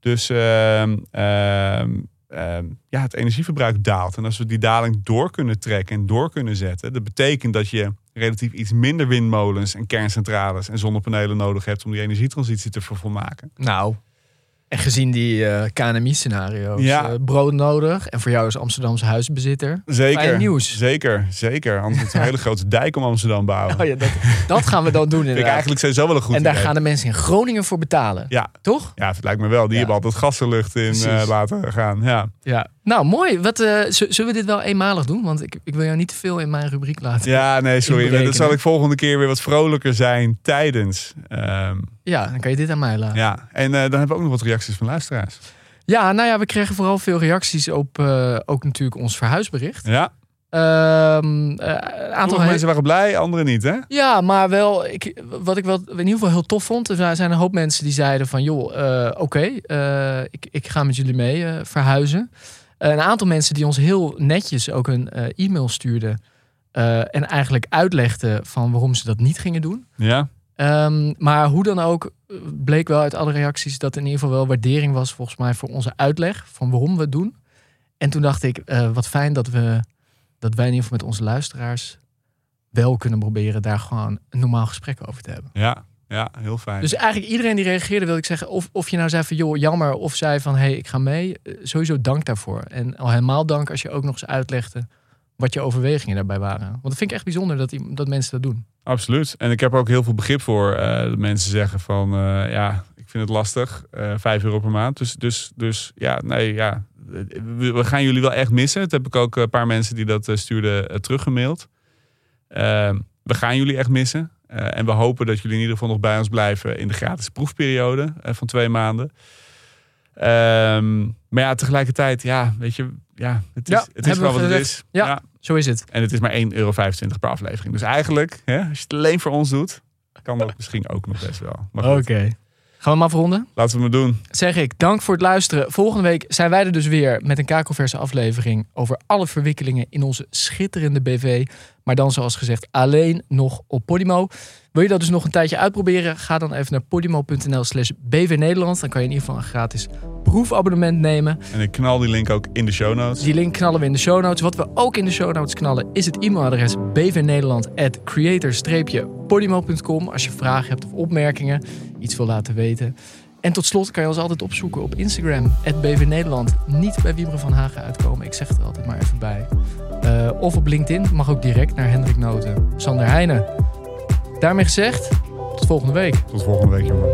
Dus ehm, ehm, ja, het energieverbruik daalt. En als we die daling door kunnen trekken en door kunnen zetten. Dat betekent dat je relatief iets minder windmolens en kerncentrales en zonnepanelen nodig hebt om die energietransitie te vervolmaken. Nou. En gezien die eh, KNMI-scenario's. Ja. eh, brood nodig. En voor jou als Amsterdamse huisbezitter. Zeker. Fijn nieuws. Zeker, zeker. Anders moet een hele grote dijk om Amsterdam bouwen. Oh ja, dat, dat gaan we dan doen Vind ik inderdaad. eigenlijk sowieso wel een goed en daar idee. gaan de mensen in Groningen voor betalen. Ja, Toch? ja, het lijkt me wel. Die Ja. hebben altijd gassenlucht in Precies. eh, laten gaan. Ja. Ja. Nou, mooi. Wat, zullen we dit wel eenmalig doen? Want ik, ik wil jou niet te veel in mijn rubriek laten. ja, nee, sorry. Dan zal ik volgende keer weer wat vrolijker zijn tijdens. Ehm, Ja, dan kan je dit aan mij laten. ja, en eh, dan hebben we ook nog wat reacties van luisteraars. Ja, nou ja, we kregen vooral veel reacties op eh, ook natuurlijk ons verhuisbericht. Ja, Ehm eh, een aantal mensen waren blij, anderen niet, hè? Ja, maar wel, ik, wat ik wel in ieder geval heel tof vond, er zijn een hoop mensen die zeiden van, joh, oké, ik, ik ga met jullie mee verhuizen. Een aantal mensen die ons heel netjes ook een e-mail stuurden en eigenlijk uitlegden van waarom ze dat niet gingen doen. Ja, Ehm, maar hoe dan ook, bleek wel uit alle reacties dat er in ieder geval wel waardering was, volgens mij, voor onze uitleg van waarom we het doen. En toen dacht ik, eh, wat fijn dat we dat wij in ieder geval met onze luisteraars wel kunnen proberen daar gewoon een normaal gesprek over te hebben. Ja, ja heel fijn. Dus eigenlijk iedereen die reageerde, wil ik zeggen, of, of je nou zei van joh, jammer, of zei van hé, hey, ik ga mee. eh, Sowieso dank daarvoor. En al helemaal dank als je ook nog eens uitlegde wat je overwegingen daarbij waren. Want dat vind ik echt bijzonder dat, die- dat mensen dat doen. Absoluut. En ik heb ook heel veel begrip voor. dat mensen zeggen van, eh, ja, ik vind het lastig. eh 5 euro per maand. Dus, dus, dus ja, nee, ja. We, we gaan jullie wel echt missen. Dat heb ik ook een paar mensen die dat stuurden teruggemaild. Ehm, we gaan jullie echt missen. En we hopen dat jullie in ieder geval nog bij ons blijven in de gratis proefperiode van twee maanden. Ehm, maar ja, tegelijkertijd, ja, weet je, ja, het is, Ja, het is wel we wat het gezegd. is. Ja. Zo is het. En het is maar 1,25 euro per aflevering. Dus eigenlijk, hè, als je het alleen voor ons doet, kan dat misschien ook nog best wel. Oké. Gaan we hem afronden? laten we het maar doen. Zeg ik, dank voor het luisteren. Volgende week zijn wij er dus weer met een kakelverse aflevering over alle verwikkelingen in onze schitterende BV. Maar dan zoals gezegd alleen nog op Podimo. Wil je dat dus nog een tijdje uitproberen? Ga dan even naar podimo.nl slash bvnederland. Dan kan je in ieder geval een gratis proefabonnement nemen. En ik knal die link ook in de show notes. Die link knallen we in de show notes. Wat we ook in de show notes knallen is het e-mailadres bvnederland.creator-podimo.com als je vragen hebt of opmerkingen, iets wil laten weten. En tot slot kan je ons altijd opzoeken op Instagram, bvnederland. Niet bij Wiebre van Hagen uitkomen, ik zeg het er altijd maar even bij. Eh, of op LinkedIn, mag ook direct naar Hendrik Noten, Sander Heijnen. Daarmee gezegd, tot volgende week. Tot volgende week, jongen.